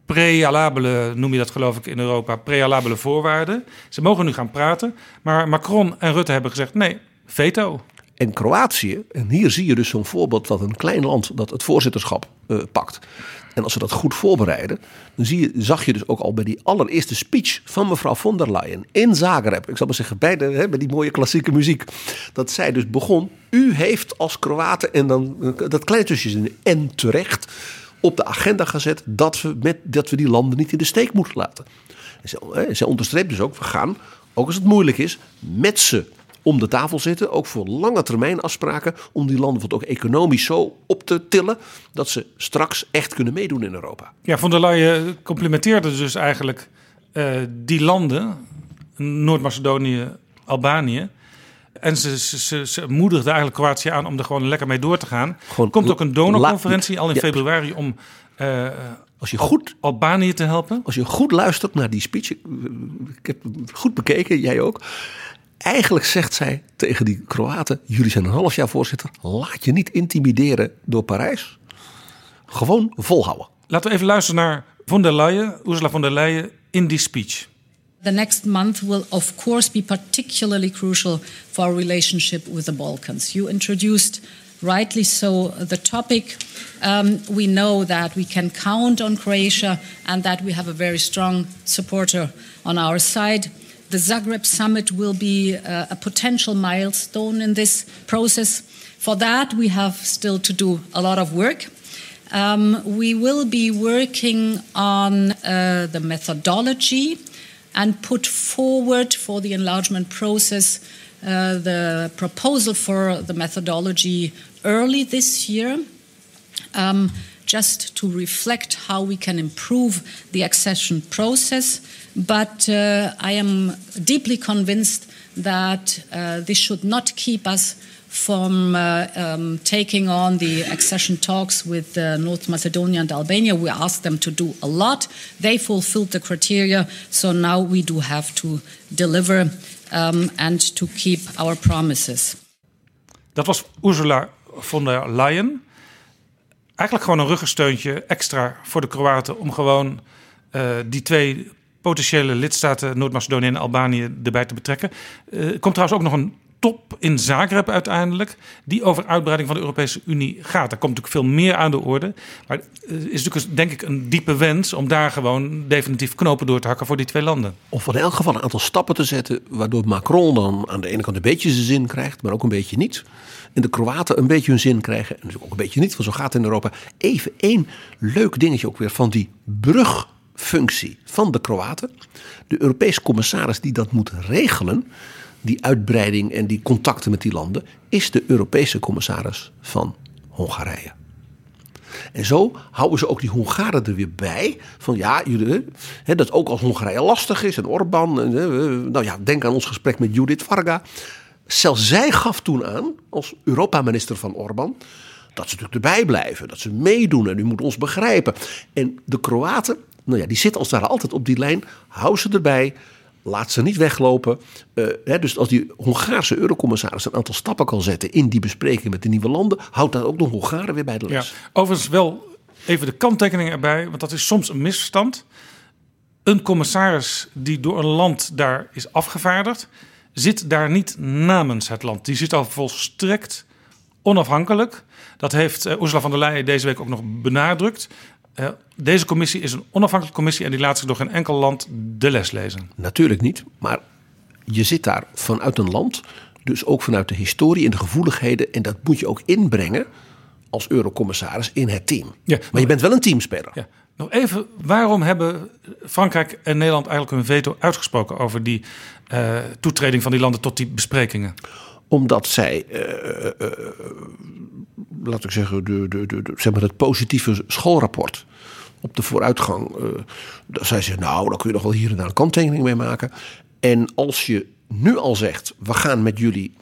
prealabele, noem je dat geloof ik in Europa, prealabele voorwaarden. Ze mogen nu gaan praten, maar Macron en Rutte hebben gezegd nee, veto. En Kroatië, en hier zie je dus zo'n voorbeeld dat een klein land dat het voorzitterschap uh, pakt. En als ze dat goed voorbereiden, dan zie je, zag je dus ook al bij die allereerste speech van mevrouw von der Leyen in Zagreb. Ik zal maar zeggen, bij, de, hè, die mooie klassieke muziek. Dat zij dus begon, u heeft als Kroaten, en dan dat kleine tussenje en terecht, op de agenda gezet dat we, met, dat we die landen niet in de steek moeten laten. En zij, zij onderstreept dus ook, we gaan, ook als het moeilijk is, met ze om de tafel zitten. Ook voor lange termijn afspraken. Om die landen ook economisch zo op te tillen. Dat ze straks echt kunnen meedoen in Europa. Ja, von der Leyen complimenteerde dus eigenlijk uh, die landen. Noord-Macedonië, Albanië. En ze, ze, ze, moedigde eigenlijk Kroatië aan om er gewoon lekker mee door te gaan. Er komt ook een donorconferentie al in ja, februari om uh, als je goed, Albanië te helpen. Als je goed luistert naar die speech, ik heb het goed bekeken, jij ook. Eigenlijk zegt zij tegen die Kroaten: jullie zijn een half jaar voorzitter. Laat je niet intimideren door Parijs. Gewoon volhouden. Laten we even luisteren naar von der Leyen, Ursula von der Leyen in die speech. The next month will, of course, be particularly crucial for our relationship with the Balkans. You introduced, rightly so, the topic. Um, we know that we can count on Croatia and that we have a very strong supporter on our side. The Zagreb summit will be uh, a potential milestone in this process. For that, we have still to do a lot of work. Um, we will be working on uh, the methodology and put forward for the enlargement process uh, the proposal for the methodology early this year. Um, just to reflect how we can improve the accession process. But uh, I am deeply convinced that uh, this should not keep us from uh, um, taking on the accession talks with uh, North Macedonia and Albania. We asked them to do a lot. They fulfilled the criteria, so now we do have to deliver um, and to keep our promises. Dat was Ursula von der Leyen. Eigenlijk gewoon een ruggensteuntje extra voor de Kroaten om gewoon uh, die twee potentiële lidstaten, Noord-Macedonië en Albanië, erbij te betrekken. Uh, komt trouwens ook nog een top in Zagreb uiteindelijk, die over uitbreiding van de Europese Unie gaat. Daar komt natuurlijk veel meer aan de orde. Maar het is natuurlijk denk ik een diepe wens om daar gewoon definitief knopen door te hakken voor die twee landen. Of in elk geval een aantal stappen te zetten, waardoor Macron dan aan de ene kant een beetje zijn zin krijgt, maar ook een beetje niet. En de Kroaten een beetje hun zin krijgen, en dus ook een beetje niet, want zo gaat het in Europa. Even één leuk dingetje ook weer van die brugfunctie van de Kroaten. De Europese commissaris die dat moet regelen, die uitbreiding en die contacten met die landen, is de Europese commissaris van Hongarije. En zo houden ze ook die Hongaren er weer bij. Van ja, jullie, hè, dat ook als Hongarije lastig is en Orbán. En, nou ja, denk aan ons gesprek met Judith Varga. Zelfs zij gaf toen aan, als Europa-minister van Orbán, dat ze natuurlijk erbij blijven. Dat ze meedoen en u moet ons begrijpen. En de Kroaten, nou ja, die zitten als daar altijd op die lijn. Hou ze erbij. Laat ze niet weglopen. Uh, hè, dus als die Hongaarse eurocommissaris een aantal stappen kan zetten in die bespreking met de nieuwe landen, houdt dat ook de Hongaren weer bij de les. Ja, overigens wel even de kanttekening erbij, want dat is soms een misverstand. Een commissaris die door een land daar is afgevaardigd, zit daar niet namens het land. Die zit al volstrekt onafhankelijk. Dat heeft uh, Ursula von der Leyen deze week ook nog benadrukt. Uh, deze commissie is een onafhankelijke commissie en die laat zich door geen enkel land de les lezen. Natuurlijk niet, maar je zit daar vanuit een land, dus ook vanuit de historie en de gevoeligheden. En dat moet je ook inbrengen als eurocommissaris in het team. Ja, maar je bent wel een teamspeler. Ja. Nog even, waarom hebben Frankrijk en Nederland eigenlijk hun veto uitgesproken over die uh, toetreding van die landen tot die besprekingen? Omdat zij, uh, uh, laat ik zeggen, de, de, de, zeg maar het positieve schoolrapport op de vooruitgang. Uh, zei ze, nou, dan kun je nog wel hier en daar een kanttekening mee maken. En als je nu al zegt, we gaan met jullie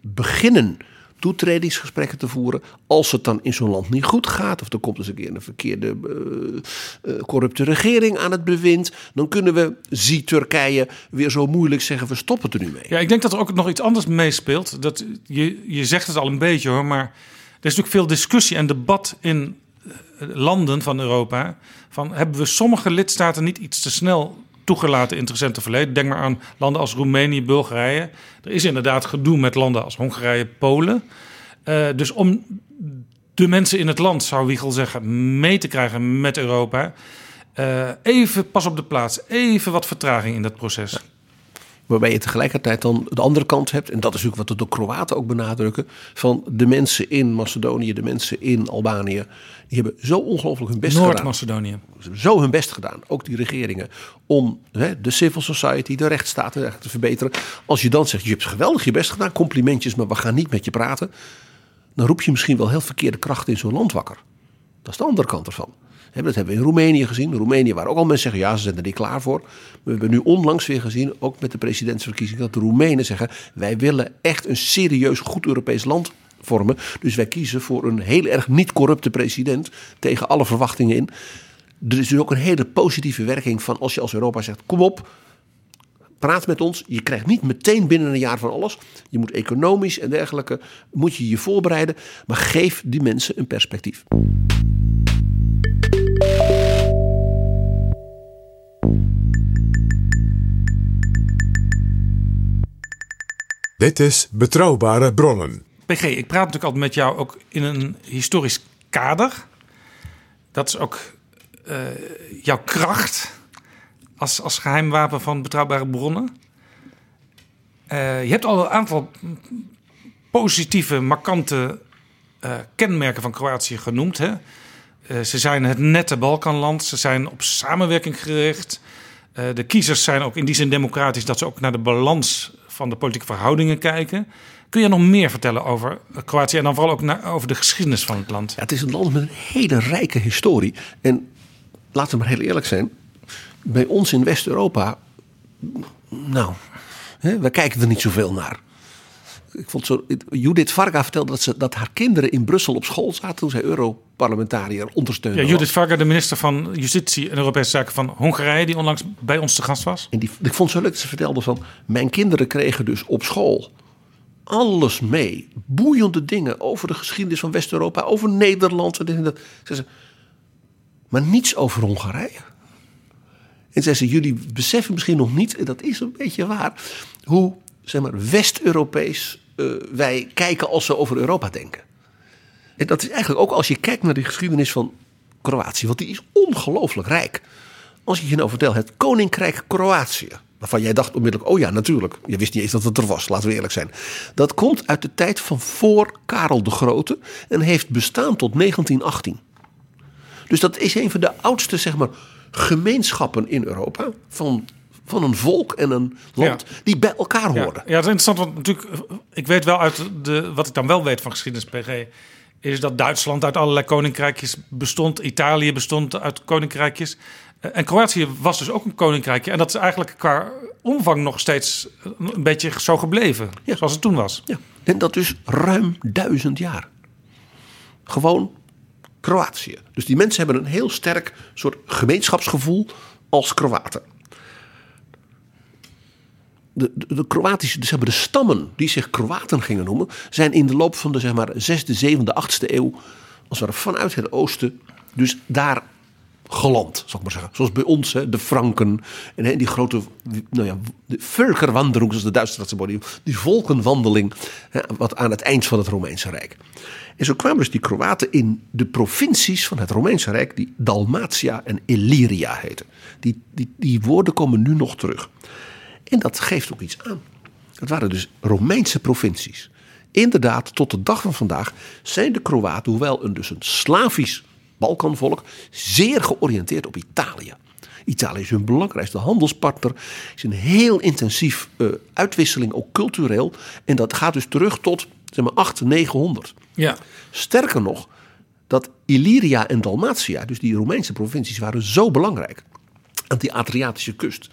beginnen toetredingsgesprekken te voeren. Als het dan in zo'n land niet goed gaat, of er komt eens een keer een verkeerde uh, uh, corrupte regering aan het bewind, dan kunnen we, zie Turkije, weer zo moeilijk zeggen: we stoppen er nu mee. Ja, ik denk dat er ook nog iets anders meespeelt. Dat, je, je zegt het al een beetje hoor, maar er is natuurlijk veel discussie en debat in landen van Europa. Van, hebben we sommige lidstaten niet iets te snel toegelaten in het recente verleden? Denk maar aan landen als Roemenië, Bulgarije. Er is inderdaad gedoe met landen als Hongarije, Polen. Uh, dus om de mensen in het land, zou Wiegel zeggen, mee te krijgen met Europa. Uh, even pas op de plaats, even wat vertraging in dat proces. Waarbij je tegelijkertijd dan de andere kant hebt, en dat is natuurlijk wat de Kroaten ook benadrukken, van de mensen in Macedonië, de mensen in Albanië, die hebben zo ongelooflijk hun best gedaan. Noord-Macedonië. Zo hun best gedaan, ook die regeringen, om hè, de civil society, de rechtsstaat te verbeteren. Als je dan zegt, je hebt geweldig je best gedaan, complimentjes, maar we gaan niet met je praten. Dan roep je misschien wel heel verkeerde krachten in zo'n land wakker. Dat is de andere kant ervan. Dat hebben we in Roemenië gezien. Roemenië waar ook al mensen zeggen, ja, ze zijn er niet klaar voor. We hebben nu onlangs weer gezien, ook met de presidentsverkiezingen, dat de Roemenen zeggen, wij willen echt een serieus goed Europees land vormen. Dus wij kiezen voor een heel erg niet corrupte president tegen alle verwachtingen in. Er is dus ook een hele positieve werking van als je als Europa zegt, kom op, praat met ons. Je krijgt niet meteen binnen een jaar van alles. Je moet economisch en dergelijke, moet je je voorbereiden. Maar geef die mensen een perspectief. Dit is Betrouwbare Bronnen. PG, ik praat natuurlijk altijd met jou ook in een historisch kader. Dat is ook uh, jouw kracht als, als geheimwapen van Betrouwbare Bronnen. Uh, je hebt al een aantal positieve, markante uh, kenmerken van Kroatië genoemd. Hè? Ze zijn het nette Balkanland, ze zijn op samenwerking gericht. de kiezers zijn ook in die zin democratisch dat ze ook naar de balans van de politieke verhoudingen kijken. Kun je nog meer vertellen over Kroatië en dan vooral ook naar, over de geschiedenis van het land? Het is een land met een hele rijke historie. En laten we maar heel eerlijk zijn. Bij ons in West-Europa, nou, hè, we kijken er niet zoveel naar. Ik vond zo, Judith Varga vertelde dat, ze, dat haar kinderen in Brussel op school zaten toen zij Europarlementariër ondersteunde. Ja, Judith Varga, de minister van Justitie en Europese Zaken van Hongarije, die onlangs bij ons te gast was. En die, ik vond het zo leuk dat ze vertelde van, mijn kinderen kregen dus op school alles mee. Boeiende dingen over de geschiedenis van West-Europa, over Nederland. En dat. Ze maar niets over Hongarije. En zei ze, jullie beseffen misschien nog niet, en dat is een beetje waar, hoe zeg maar, West-Europees uh, wij kijken als we over Europa denken. En dat is eigenlijk ook als je kijkt naar de geschiedenis van Kroatië, want die is ongelooflijk rijk. Als je je nou vertelt, het Koninkrijk Kroatië, waarvan jij dacht onmiddellijk, oh ja, natuurlijk. Je wist niet eens dat het er was, laten we eerlijk zijn. Dat komt uit de tijd van voor Karel de Grote en heeft bestaan tot 1918. Dus dat is een van de oudste, zeg maar, gemeenschappen in Europa. Van van een volk en een land die bij elkaar horen. Ja, ja, dat is interessant, want natuurlijk, ik weet wel uit de, wat ik dan wel weet van geschiedenis PG, is dat Duitsland uit allerlei koninkrijkjes bestond, Italië bestond uit koninkrijkjes. Eh, en Kroatië was dus ook een koninkrijkje. En dat is eigenlijk qua omvang nog steeds een beetje zo gebleven, ja. zoals het toen was. Ja, en dat is ruim duizend jaar. Gewoon Kroatië. Dus die mensen hebben een heel sterk soort gemeenschapsgevoel als Kroaten de, de, de Kroatische, zeg maar de stammen die zich Kroaten gingen noemen, zijn in de loop van de zeg maar, 6e, 7e, 8e eeuw, als het vanuit het oosten, dus daar geland, zal ik maar zeggen. Zoals bij ons, hè, de Franken en hè, die grote, nou ja, de Völkerwanderung, zoals de Duitsers dat die, die volkenwandeling, hè, wat aan het eind van het Romeinse Rijk. En zo kwamen dus die Kroaten in de provincies van het Romeinse Rijk, die Dalmatia en Illyria heten. Die, die, die woorden komen nu nog terug. En dat geeft ook iets aan. Het waren dus Romeinse provincies. Inderdaad, tot de dag van vandaag zijn de Kroaten, hoewel een, dus een Slavisch Balkanvolk, zeer georiënteerd op Italië. Italië is hun belangrijkste handelspartner. is een heel intensief uh, uitwisseling, ook cultureel. En dat gaat dus terug tot zeg maar, 8, 900. Ja. Sterker nog, dat Illyria en Dalmatia, dus die Romeinse provincies, waren zo belangrijk aan die Adriatische kust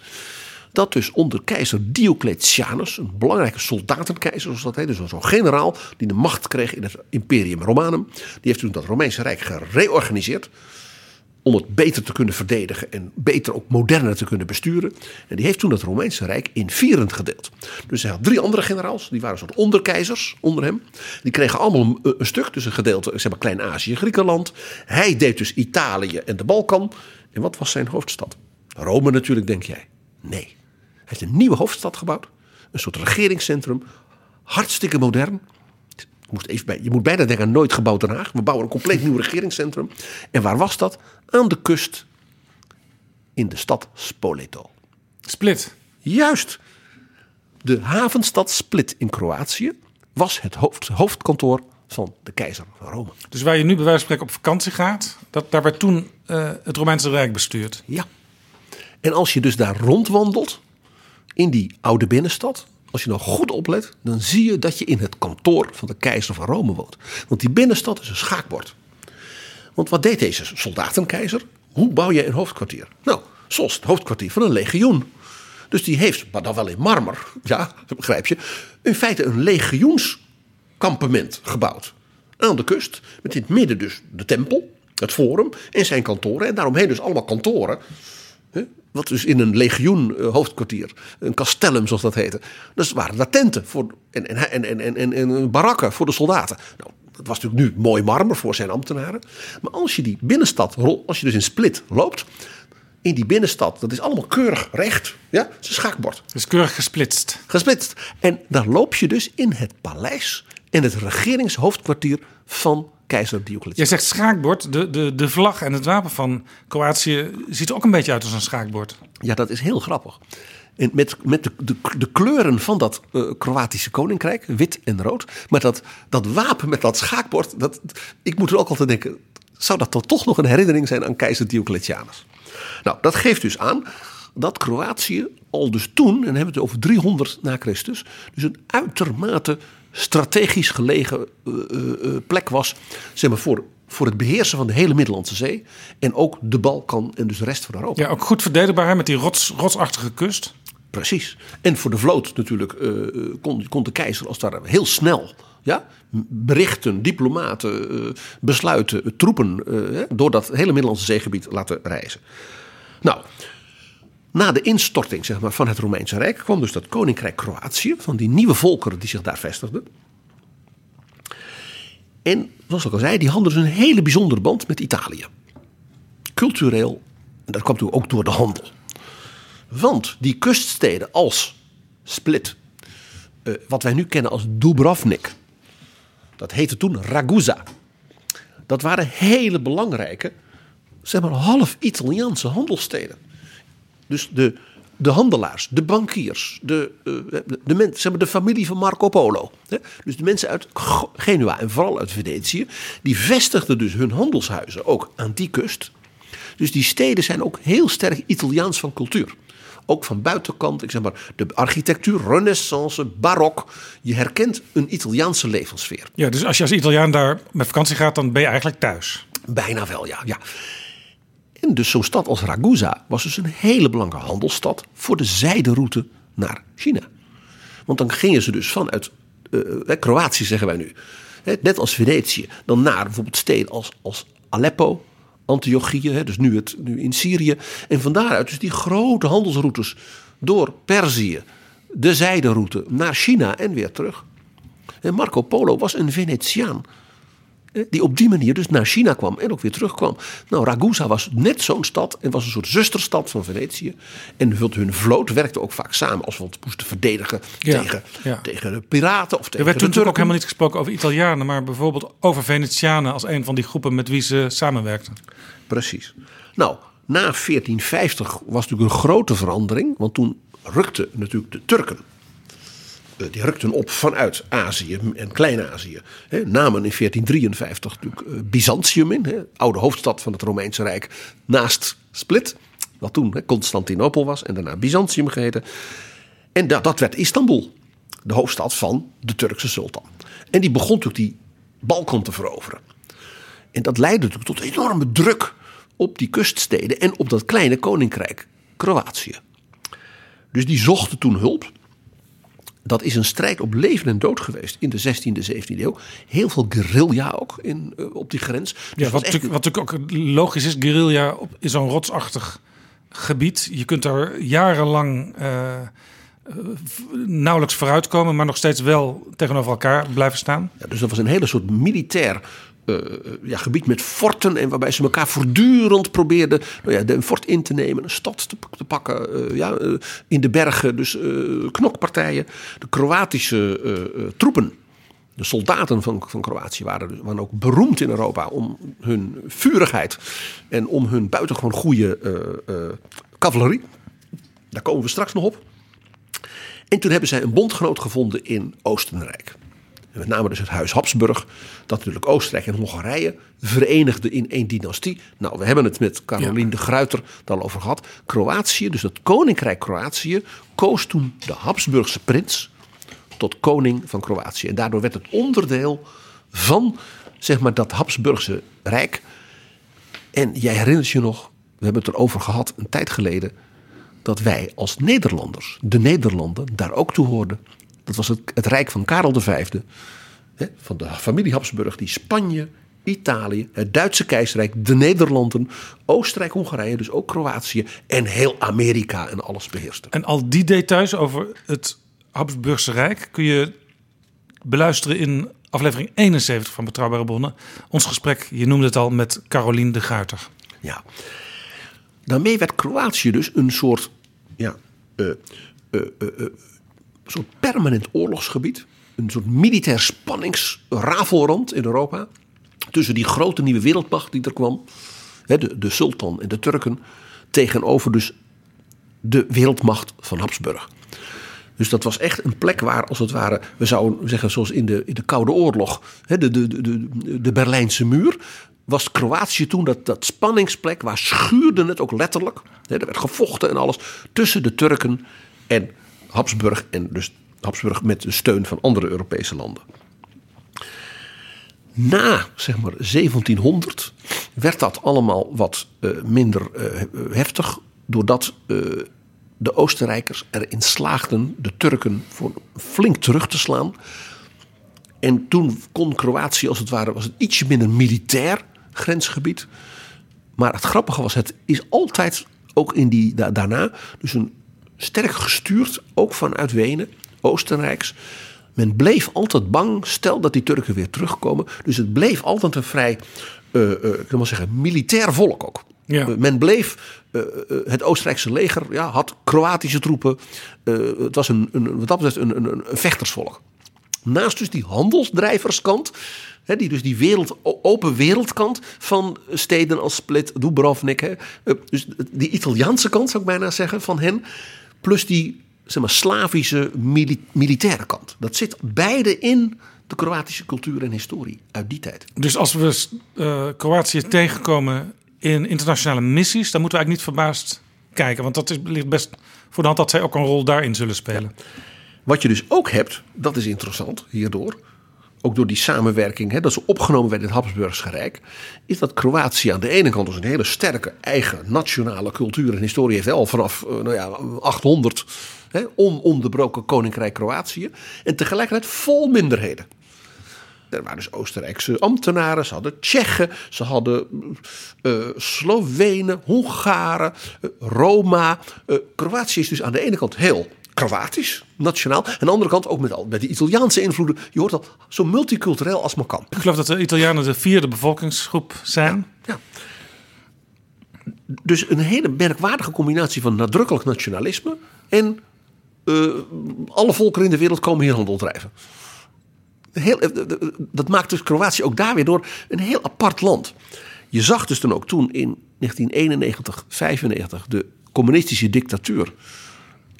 dat dus onder keizer Diocletianus, een belangrijke soldatenkeizer zoals dat heet, dus zo'n generaal die de macht kreeg in het Imperium Romanum, die heeft toen dat Romeinse Rijk gereorganiseerd. om het beter te kunnen verdedigen en beter ook moderner te kunnen besturen. En die heeft toen het Romeinse Rijk in vieren gedeeld. Dus hij had drie andere generaals, die waren soort onderkeizers onder hem. Die kregen allemaal een, een stuk, dus een gedeelte, zeg maar Klein-Azië, Griekenland. Hij deed dus Italië en de Balkan. En wat was zijn hoofdstad? Rome natuurlijk, denk jij. Nee. Hij heeft een nieuwe hoofdstad gebouwd. Een soort regeringscentrum. Hartstikke modern. Je moet, even bij, je moet bijna denken aan nooit gebouwd Den Haag. We bouwen een compleet nieuw regeringscentrum. En waar was dat? Aan de kust. In de stad Spoleto. Split. Juist. De havenstad Split in Kroatië was het hoofd, hoofdkantoor van de keizer van Rome. Dus waar je nu bij wijze van spreken op vakantie gaat, dat, daar werd toen uh, het Romeinse Rijk bestuurd. Ja. En als je dus daar rondwandelt, in die oude binnenstad, als je nou goed oplet, dan zie je dat je in het kantoor van de keizer van Rome woont. Want die binnenstad is een schaakbord. Want wat deed deze soldatenkeizer? Hoe bouw je een hoofdkwartier? Nou, zoals het hoofdkwartier van een legioen. Dus die heeft, maar dan wel in marmer, ja, begrijp je, in feite een legioenskampement gebouwd. Aan de kust, met in het midden dus de tempel, het forum en zijn kantoren. En daaromheen dus allemaal kantoren wat dus in een legioen uh, hoofdkwartier, een castellum zoals dat heette. Dus waren daar tenten voor, en, en, en, en, en, en barakken voor de soldaten. Nou, dat was natuurlijk nu mooi marmer voor zijn ambtenaren. Maar als je die binnenstad, als je dus in Split loopt, in die binnenstad, dat is allemaal keurig recht. Ja, het is een schaakbord. Het is keurig gesplitst. Gesplitst. En daar loop je dus in het paleis en het regeringshoofdkwartier van keizer Diocletianus. Je zegt schaakbord. De, de, de vlag en het wapen van Kroatië ziet er ook een beetje uit als een schaakbord. Ja, dat is heel grappig. En met, met de, de, de kleuren van dat uh, Kroatische koninkrijk, wit en rood. Maar dat, dat wapen met dat schaakbord, dat, ik moet er ook altijd denken... zou dat dan toch nog een herinnering zijn aan keizer Diocletianus? Nou, dat geeft dus aan dat Kroatië al dus toen, en dan hebben we het over 300 na Christus... dus een uitermate strategisch gelegen uh, uh, plek was zeg maar, voor, voor het beheersen van de hele Middellandse Zee. En ook de Balkan en dus de rest van Europa. Ja, ook goed verdedigbaar hè, met die rots, rotsachtige kust. Precies. En voor de vloot natuurlijk uh, kon, kon de keizer als daar heel snel ja, berichten, diplomaten, besluiten, troepen door dat hele Middellandse zeegebied laten reizen. Nou, na de instorting zeg maar, van het Romeinse Rijk kwam dus dat koninkrijk Kroatië, van die nieuwe volkeren die zich daar vestigden. En zoals ik al zei, die hadden dus een hele bijzondere band met Italië. Cultureel, en dat kwam toen ook door de handel. Want die kuststeden als Split, eh, wat wij nu kennen als Dubrovnik, dat heette toen Ragusa. Dat waren hele belangrijke, zeg maar half Italiaanse handelsteden. Dus de, de handelaars, de bankiers, de, uh, de, mensen, zeg maar de familie van Marco Polo. Hè? Dus de mensen uit Genua en vooral uit Venetië, die vestigden dus hun handelshuizen ook aan die kust. Dus die steden zijn ook heel sterk Italiaans van cultuur. Ook van buitenkant, ik zeg maar, de architectuur, renaissance, barok. Je herkent een Italiaanse levenssfeer. Ja, dus als je als Italiaan daar met vakantie gaat, dan ben je eigenlijk thuis. Bijna wel, ja. ja. Dus zo'n stad als Ragusa was dus een hele belangrijke handelsstad voor de zijderoute naar China. Want dan gingen ze dus vanuit uh, Kroatië, zeggen wij nu, net als Venetië, dan naar bijvoorbeeld steden als, als Aleppo, Antiochië, dus nu, het, nu in Syrië. En van daaruit dus die grote handelsroutes door Perzië, de zijderoute naar China en weer terug. En Marco Polo was een Venetiaan die op die manier dus naar China kwam en ook weer terugkwam. Nou, Ragusa was net zo'n stad en was een soort zusterstad van Venetië. En hun vloot werkte ook vaak samen als we het moesten verdedigen tegen, tegen de piraten of tegen Er werd toen natuurlijk ook helemaal niet gesproken over Italianen, maar bijvoorbeeld over Venetianen als een van die groepen met wie ze samenwerkten. Precies. Nou, na 1450 was natuurlijk een grote verandering, want toen rukten natuurlijk de Turken die rukten op vanuit Azië en Klein-Azië. Namen in 1453 natuurlijk eh, Byzantium in, oude hoofdstad van het Romeinse Rijk, naast Split, wat toen Constantinopel was en daarna Byzantium geheten. En dat, dat werd Istanbul, de hoofdstad van de Turkse sultan. En die begon natuurlijk die Balkan te veroveren. En dat leidde natuurlijk tot enorme druk op die kuststeden en op dat kleine koninkrijk Kroatië. Dus die zochten toen hulp dat is een strijd op leven en dood geweest in de 16e, 17e eeuw. Heel veel guerrilla ook in, uh, op die grens. Dus ja, wat, natuurlijk, wat natuurlijk ook logisch is, guerrilla op, is zo'n rotsachtig gebied. Je kunt daar jarenlang uh, nauwelijks vooruitkomen, maar nog steeds wel tegenover elkaar blijven staan. Ja, dus dat was een hele soort militair uh, ja, gebied met forten. En waarbij ze elkaar voortdurend probeerden nou ja, een fort in te nemen, een stad te, pakken. Uh, ja, in de bergen, dus knokpartijen. De Kroatische troepen. De soldaten van, van Kroatië waren, dus, waren ook beroemd in Europa om hun vurigheid en om hun buitengewoon goede cavalerie. Daar komen we straks nog op. En toen hebben zij een bondgenoot gevonden in Oostenrijk. Met name dus het huis Habsburg, dat natuurlijk Oostenrijk en Hongarije verenigde in één dynastie. Nou, we hebben het met Caroline de Gruyter al over gehad. Kroatië, dus het koninkrijk Kroatië, koos toen de Habsburgse prins tot koning van Kroatië. En daardoor werd het onderdeel van zeg maar, dat Habsburgse rijk. En jij herinnert je nog, we hebben het erover gehad een tijd geleden, dat wij als Nederlanders, de Nederlanden, daar ook toe hoorden. Dat was het, het rijk van Karel V. Hè, van de familie Habsburg, die Spanje, Italië, het Duitse keizerrijk, de Nederlanden, Oostenrijk, Hongarije, dus ook Kroatië en heel Amerika en alles beheerste. En al die details over het Habsburgse Rijk kun je beluisteren in aflevering 71 van Betrouwbare Bronnen. Ons gesprek, je noemde het al, met Caroline de Guiter. Ja. Daarmee werd Kroatië dus een soort, ja, uh, uh, uh, soort permanent oorlogsgebied. Een soort militair spanningsrafelrand in Europa. Tussen die grote nieuwe wereldmacht die er kwam. De, de sultan en de Turken. Tegenover dus de wereldmacht van Habsburg. Dus dat was echt een plek waar, als het ware, we zouden zeggen zoals in de, in de Koude Oorlog, de, de, de, de Berlijnse muur, was Kroatië toen dat, dat spanningsplek, waar schuurde het ook letterlijk. Er werd gevochten en alles tussen de Turken en Habsburg en dus Habsburg met de steun van andere Europese landen. Na zeg maar 1700 werd dat allemaal wat uh, minder uh, heftig, doordat uh, de Oostenrijkers erin slaagden de Turken voor flink terug te slaan. En toen kon Kroatië als het ware, was het ietsje minder militair grensgebied. Maar het grappige was, het is altijd ook in die da daarna, dus een sterk gestuurd, ook vanuit Wenen, Oostenrijks. Men bleef altijd bang, stel dat die Turken weer terugkomen. Dus het bleef altijd een vrij, uh, uh, ik wil maar zeggen, militair volk ook. Ja. Uh, men bleef, het Oostenrijkse leger ja, had Kroatische troepen. het was een, een, wat dat betreft een, een, een vechtersvolk. Naast dus die handelsdrijverskant, hè, die dus die wereld, open wereldkant van steden als Split, Dubrovnik. Hè, dus die Italiaanse kant zou ik bijna zeggen van hen. Plus die zeg maar, Slavische mili militaire kant. Dat zit beide in de Kroatische cultuur en historie uit die tijd. Dus als we uh, Kroatië tegenkomen in internationale missies, dan moeten we eigenlijk niet verbaasd kijken. Want dat is, ligt best voor de hand dat zij ook een rol daarin zullen spelen. Ja. Wat je dus ook hebt, dat is interessant hierdoor. Ook door die samenwerking, hè, dat ze opgenomen werden in het Habsburgse Rijk. Is dat Kroatië aan de ene kant dus een hele sterke eigen nationale cultuur en historie heeft. Al vanaf nou ja, 800 hè, ononderbroken koninkrijk Kroatië. En tegelijkertijd vol minderheden. Er waren dus Oostenrijkse ambtenaren, ze hadden Tsjechen, ze hadden uh, Slovenen, Hongaren, uh, Roma. Kroatië is dus aan de ene kant heel Kroatisch, nationaal. En aan de andere kant ook met, met die Italiaanse invloeden. Je hoort al zo multicultureel als maar kan. Ik geloof dat de Italianen de vierde bevolkingsgroep zijn. Ja, ja. Dus een hele merkwaardige combinatie van nadrukkelijk nationalisme en uh, alle volkeren in de wereld komen hier handel drijven. Heel, dat maakt dus Kroatië ook daar weer door een heel apart land. Je zag dus dan ook toen in 1991, 95 de communistische dictatuur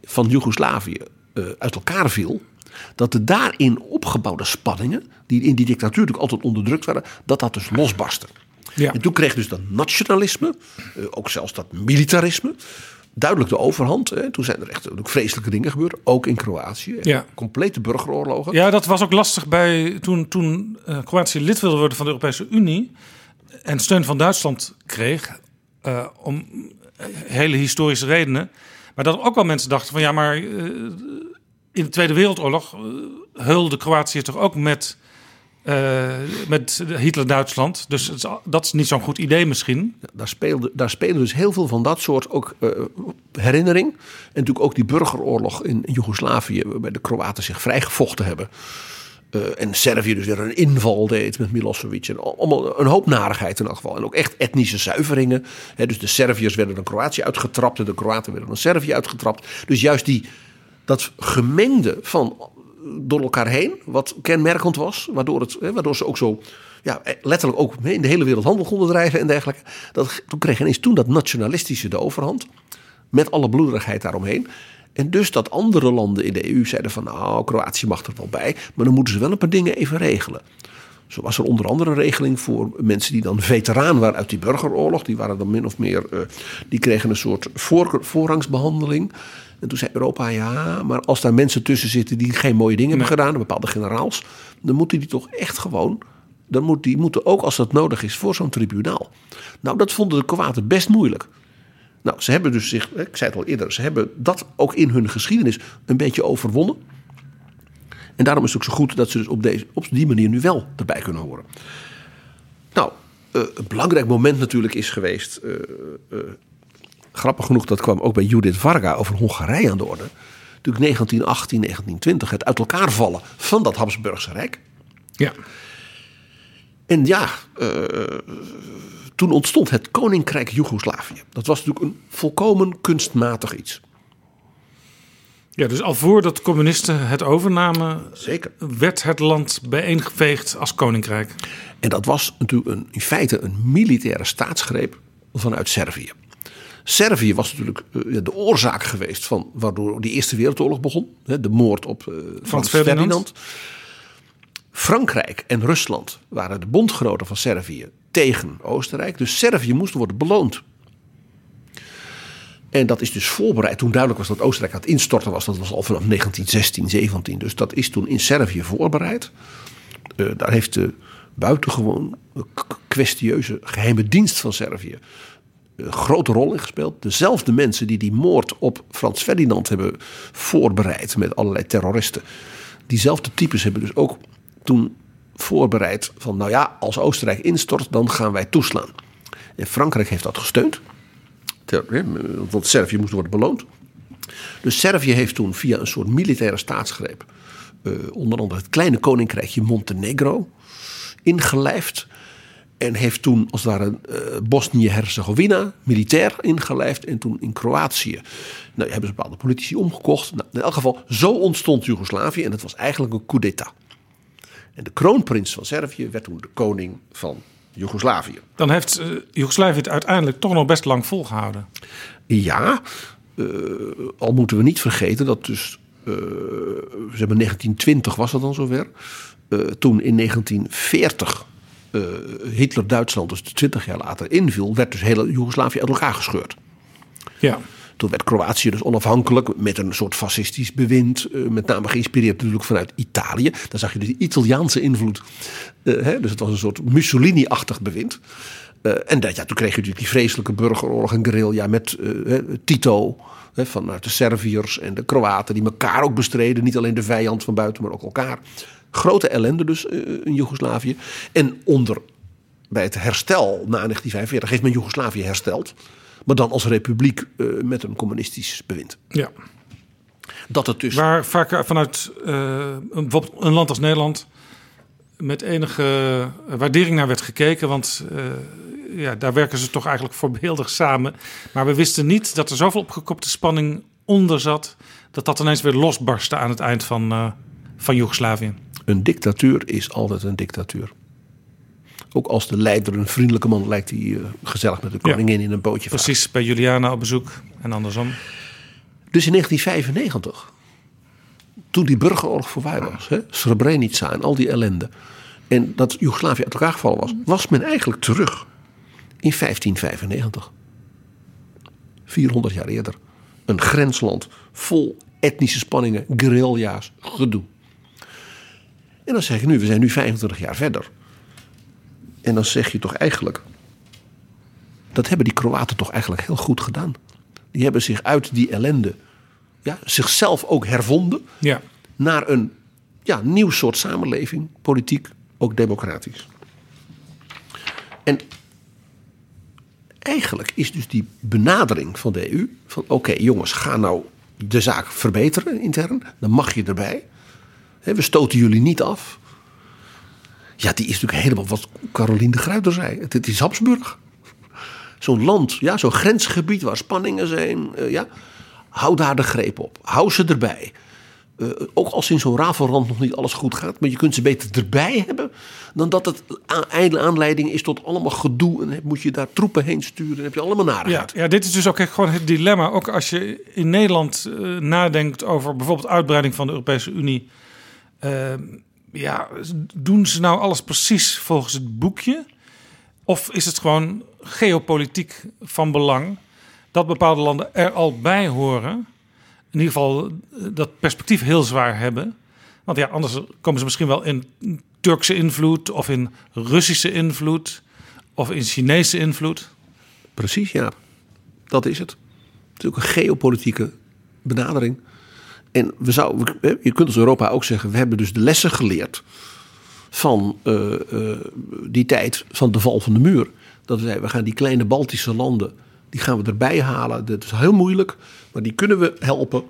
van Joegoslavië uh, uit elkaar viel. Dat de daarin opgebouwde spanningen, die in die dictatuur natuurlijk altijd onderdrukt werden, dat dat dus losbarstte. Ja. En toen kreeg dus dat nationalisme, uh, ook zelfs dat militarisme, duidelijk de overhand. Hè. Toen zijn er echt ook vreselijke dingen gebeurd, ook in Kroatië. Ja. Complete burgeroorlogen. Ja, dat was ook lastig bij toen, toen uh, Kroatië lid wilde worden van de Europese Unie en steun van Duitsland kreeg, uh, om hele historische redenen. Maar dat ook wel mensen dachten van ja, maar uh, in de Tweede Wereldoorlog uh, heulde Kroatië toch ook met, uh, met Hitler-Duitsland. Dus dat is niet zo'n goed idee misschien. Daar, speelde, daar spelen dus heel veel van dat soort ook, herinnering. En natuurlijk ook die burgeroorlog in Joegoslavië, waarbij de Kroaten zich vrijgevochten hebben. Uh, en Servië dus weer een inval deed met Milosevic. En allemaal een hoop narigheid in elk geval. En ook echt etnische zuiveringen. Dus de Serviërs werden dan Kroatië uitgetrapt. En de Kroaten werden dan Servië uitgetrapt. Dus juist die, dat gemengde van door elkaar heen. Wat kenmerkend was. Waardoor, het, he, waardoor ze ook zo ja, letterlijk ook in de hele wereld handel konden drijven en dergelijke. Dat, toen kreeg ineens toen dat nationalistische de overhand. Met alle bloederigheid daaromheen. En dus dat andere landen in de EU zeiden van nou, Kroatië mag er wel bij, maar dan moeten ze wel een paar dingen even regelen. Zo was er onder andere een regeling voor mensen die dan veteraan waren uit die burgeroorlog. Die waren dan min of meer, uh, die kregen een soort voor, voorrangsbehandeling. En toen zei Europa, ja, maar als daar mensen tussen zitten die geen mooie dingen nee. hebben gedaan, bepaalde generaals, dan moeten die toch echt gewoon, dan moet, die moeten ook als dat nodig is voor zo'n tribunaal. Nou, dat vonden de Kroaten best moeilijk. Nou, ze hebben dus zich, ik zei het al eerder, ze hebben dat ook in hun geschiedenis een beetje overwonnen. En daarom is het ook zo goed dat ze dus op, deze, op die manier nu wel erbij kunnen horen. Nou, uh, een belangrijk moment natuurlijk is geweest. Uh, uh, grappig genoeg, dat kwam ook bij Judith Varga over Hongarije aan de orde. Natuurlijk 1918, 1920, het uit elkaar vallen van dat Habsburgse Rijk. Ja. En ja, toen ontstond het Koninkrijk Joegoslavië. Dat was natuurlijk een volkomen kunstmatig iets. Ja, dus al voordat de communisten het overnamen, Zeker. werd het land bijeengeveegd als koninkrijk. En dat was natuurlijk een, in feite een militaire staatsgreep vanuit Servië. Servië was natuurlijk uh, de oorzaak geweest van waardoor die Eerste Wereldoorlog begon. De moord op uh, Frans, Frans Ferdinand. Ferdinand. Frankrijk en Rusland waren de bondgenoten van Servië tegen Oostenrijk. Dus Servië moest worden beloond. En dat is dus voorbereid. Toen duidelijk was dat Oostenrijk aan het instorten was. Dat was al vanaf 1916, 17. Dus dat is toen in Servië voorbereid. Uh, daar heeft de buitengewoon kwestieuze geheime dienst van Servië een grote rol in gespeeld. Dezelfde mensen die die moord op Frans Ferdinand hebben voorbereid met allerlei terroristen. Diezelfde types hebben dus ook toen voorbereid van nou ja, als Oostenrijk instort, dan gaan wij toeslaan. En Frankrijk heeft dat gesteund. Want Servië moest worden beloond. Dus Servië heeft toen via een soort militaire staatsgreep uh, onder andere het kleine koninkrijkje Montenegro ingelijfd. En heeft toen als het ware uh, Bosnië-Herzegovina militair ingelijfd. En toen in Kroatië nou, hebben ze bepaalde politici omgekocht. Nou, in elk geval, zo ontstond Joegoslavië. En het was eigenlijk een coup d'état. En de kroonprins van Servië werd toen de koning van Joegoslavië. Dan heeft uh, Joegoslavië het uiteindelijk toch nog best lang volgehouden. Ja, uh, al moeten we niet vergeten dat dus, uh, we hebben 1920 was dat dan zover. toen in 1940 Hitler Duitsland, dus 20 jaar later, inviel, werd dus hele Joegoslavië uit elkaar gescheurd. Ja. Toen werd Kroatië dus onafhankelijk met een soort fascistisch bewind. Uh, met name geïnspireerd natuurlijk vanuit Italië. Daar zag je dus de Italiaanse invloed. Uh, hè, dus het was een soort Mussolini-achtig bewind. Uh, en dat, ja, toen kreeg je natuurlijk die vreselijke burgeroorlog en guerrilla met Tito. Vanuit de Serviërs en de Kroaten. Die elkaar ook bestreden. Niet alleen de vijand van buiten, maar ook elkaar. Grote ellende dus in Joegoslavië. En onder, bij het herstel na 1945 heeft men Joegoslavië hersteld. Maar dan als republiek uh, met een communistisch bewind. Ja. Dat het dus. Waar vaak vanuit uh, bijvoorbeeld een land als Nederland met enige waardering naar werd gekeken. Want uh, ja, daar werken ze toch eigenlijk voorbeeldig samen. Maar we wisten niet dat er zoveel opgekopte spanning onder zat. dat dat ineens weer losbarstte aan het eind van, van Joegoslavië. Een dictatuur is altijd een dictatuur. Ook als de leider een vriendelijke man lijkt hij uh, gezellig met de koningin ja, in een bootje. Precies, bij Juliana op bezoek en andersom. Dus in 1995, toen die burgeroorlog voorbij was, hè, Srebrenica en al die ellende. En dat Joegoslavië uit elkaar gevallen was, was men eigenlijk terug in 1595. 400 jaar eerder. Een grensland vol etnische spanningen, guerrilla's, gedoe. En dan zeg ik nu, we zijn nu 25 jaar verder. En dan zeg je toch eigenlijk. Dat hebben die Kroaten toch eigenlijk heel goed gedaan. Die hebben zich uit die ellende ja, zichzelf ook hervonden Ja. naar een ja, nieuw soort samenleving, politiek, ook democratisch. En eigenlijk is dus die benadering van de EU van oké jongens, ga nou de zaak verbeteren intern, dan mag je erbij. We stoten jullie niet af. Ja, die is natuurlijk helemaal wat Caroline de Gruyter zei. Het, is Habsburg. Zo'n land, ja, zo'n grensgebied waar spanningen zijn. eh, ja, hou daar de greep op. Hou ze erbij. Eh, ook als in zo'n rafelrand nog niet alles goed gaat. Maar je kunt ze beter erbij hebben. Dan dat het aanleiding is tot allemaal gedoe. En moet je daar troepen heen sturen. Dan heb je allemaal Ja, narigheid. ja, dit is dus ook echt gewoon het dilemma. Ook als je in Nederland eh, nadenkt over bijvoorbeeld uitbreiding van de Europese Unie. Ja, doen ze nou alles precies volgens het boekje? Of is het gewoon geopolitiek van belang dat bepaalde landen er al bij horen? In ieder geval eh, dat perspectief heel zwaar hebben. Want ja, anders komen ze misschien wel in Turkse invloed of in Russische invloed of in Chinese invloed. Precies, ja. Dat is het. Het is ook een geopolitieke benadering. En we zou, je kunt als Europa ook zeggen, we hebben dus de lessen geleerd van eh, eh, die tijd van de val van de muur. Dat we zeiden, we gaan die kleine Baltische landen, die gaan we erbij halen. Dat is heel moeilijk, maar die kunnen we helpen.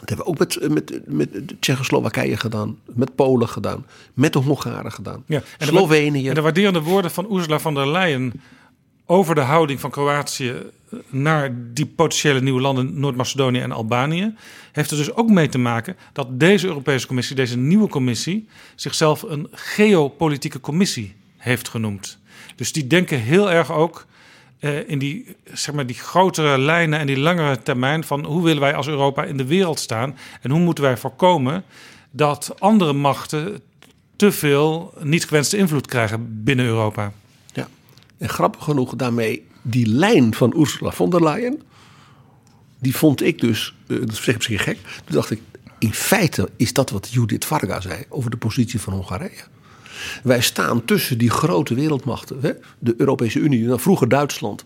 Dat hebben we ook met, met, met de Tsjechoslowakije gedaan, met Polen gedaan, met de Hongaren gedaan, Ja, en de- Slovenië. En de waarderende woorden van Ursula von der Leyen over de houding van Kroatië eh, naar die potentiële nieuwe landen, Noord-Macedonië en Albanië, heeft er dus ook mee te maken dat deze Europese Commissie, deze nieuwe Commissie, zichzelf een geopolitieke commissie heeft genoemd. Dus die denken heel erg ook eh, in die, zeg maar, die grotere lijnen en die langere termijn van hoe willen wij als Europa in de wereld staan en hoe moeten wij voorkomen dat andere machten te veel niet gewenste invloed krijgen binnen Europa. Ja. En grappig genoeg daarmee, die lijn van Ursula von der Leyen, die vond ik dus, eh, dat zeg ik misschien gek, toen dacht ik, in feite is dat wat Judith Varga zei over de positie van Hongarije. Wij staan tussen die grote wereldmachten, hè? de Europese Unie, nou, vroeger Duitsland,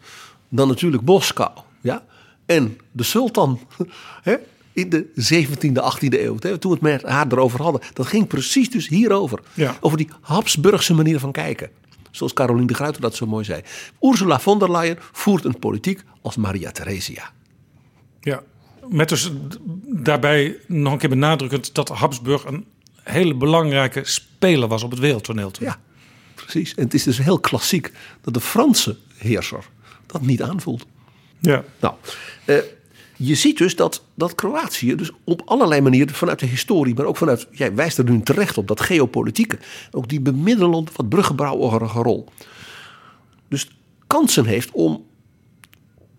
dan natuurlijk Moskou, ja, en de sultan, hè? in de 17e, 18e eeuw, hè? toen we het met haar erover hadden. Dat ging precies dus hierover. Ja. Over die Habsburgse manier van kijken. Zoals Caroline de Gruyter dat zo mooi zei. Ursula von der Leyen voert een politiek als Maria Theresia. Ja. Met dus daarbij nog een keer benadrukkend dat Habsburg een hele belangrijke speler was op het wereldtoneel. toen. Ja, precies. En het is dus heel klassiek dat de Franse heerser dat niet aanvoelt. Ja. Nou, eh, je ziet dus dat, dat Kroatië dus op allerlei manieren vanuit de historie, maar ook vanuit, jij wijst er nu terecht op, dat geopolitieke, ook die bemiddelende, wat bruggenbouwerige rol. Dus kansen heeft om,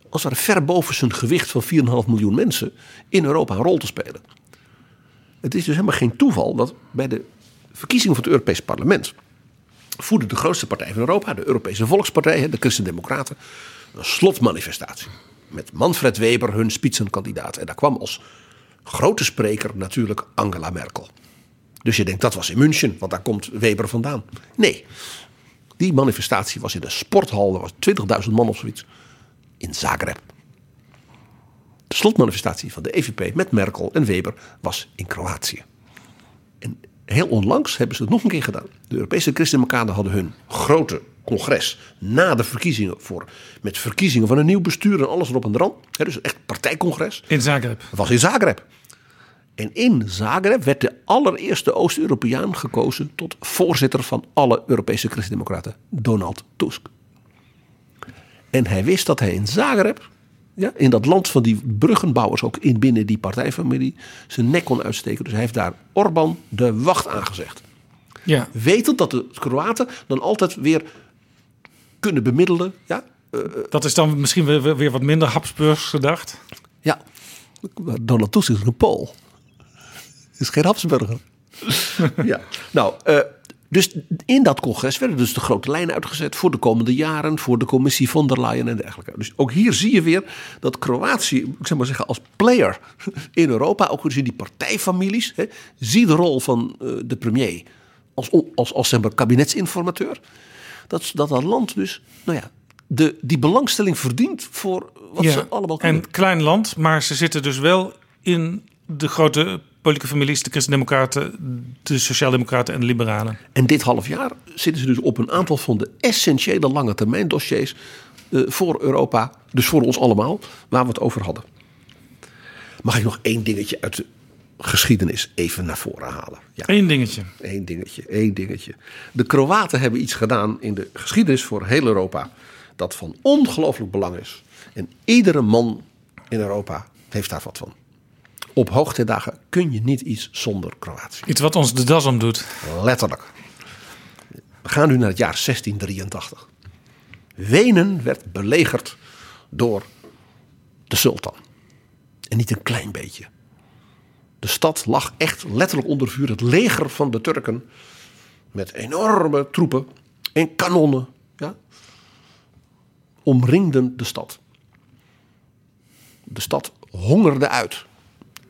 als ware ver boven zijn gewicht van 4,5 miljoen mensen, in Europa een rol te spelen. Het is dus helemaal geen toeval dat bij de verkiezingen van het Europees Parlement voerde de grootste partij van Europa, de Europese Volkspartij, de Christen-Democraten, een slotmanifestatie. Met Manfred Weber, hun spitsenkandidaat. En daar kwam als grote spreker natuurlijk Angela Merkel. Dus je denkt dat was in München, want daar komt Weber vandaan. Nee, die manifestatie was in een sporthal, er was 20.000 man of zoiets, in Zagreb. De slotmanifestatie van de EVP met Merkel en Weber was in Kroatië. En heel onlangs hebben ze het nog een keer gedaan. De Europese Christen-Democraten hadden hun grote congres na de verkiezingen voor. Met verkiezingen van een nieuw bestuur en alles erop en eraan. Dus echt partijcongres. In Zagreb. Was in Zagreb. En in Zagreb werd de allereerste Oost-Europeaan gekozen tot voorzitter van alle Europese Christen-Democraten, Donald Tusk. En hij wist dat hij in Zagreb, ja, in dat land van die bruggenbouwers, ook in binnen die partijfamilie, zijn nek kon uitsteken. Dus hij heeft daar Orbán de wacht aangezegd. Ja. Wetend dat de Kroaten dan altijd weer kunnen bemiddelen. Ja, Dat is dan misschien weer, weer wat minder Habsburgs gedacht. ja. Donald Tusk is een Pool. Is geen Habsburger. ja. Nou, eh, dus in dat congres werden dus de grote lijnen uitgezet voor de komende jaren, voor de commissie von der Leyen en dergelijke. Dus ook hier zie je weer dat Kroatië, ik zeg maar zeggen, als player in Europa, ook dus in die partijfamilies, hè, zie de rol van eh, de premier als, als, als zeg maar, kabinetsinformateur. Dat, dat dat land dus, nou ja, de, die belangstelling verdient voor wat Ja. ze allemaal kunnen. En klein land, maar ze zitten dus wel in de grote politieke families, de Christen-Democraten, de Sociaaldemocraten en de Liberalen. En dit half jaar zitten ze dus op een aantal van de essentiële lange termijn dossiers eh, voor Europa, dus voor ons allemaal, waar we het over hadden. Mag ik nog één dingetje uit de geschiedenis even naar voren halen? Ja. Eén dingetje. Eén dingetje, één dingetje. De Kroaten hebben iets gedaan in de geschiedenis voor heel Europa dat van ongelooflijk belang is. En iedere man in Europa heeft daar wat van. Op hoogtijdagen kun je niet iets zonder Kroatië. Iets wat ons de das om doet. Letterlijk. We gaan nu naar het jaar 1683. Wenen werd belegerd door de sultan. En niet een klein beetje. De stad lag echt letterlijk onder vuur. Het leger van de Turken met enorme troepen en kanonnen ja, omringden de stad. De stad hongerde uit.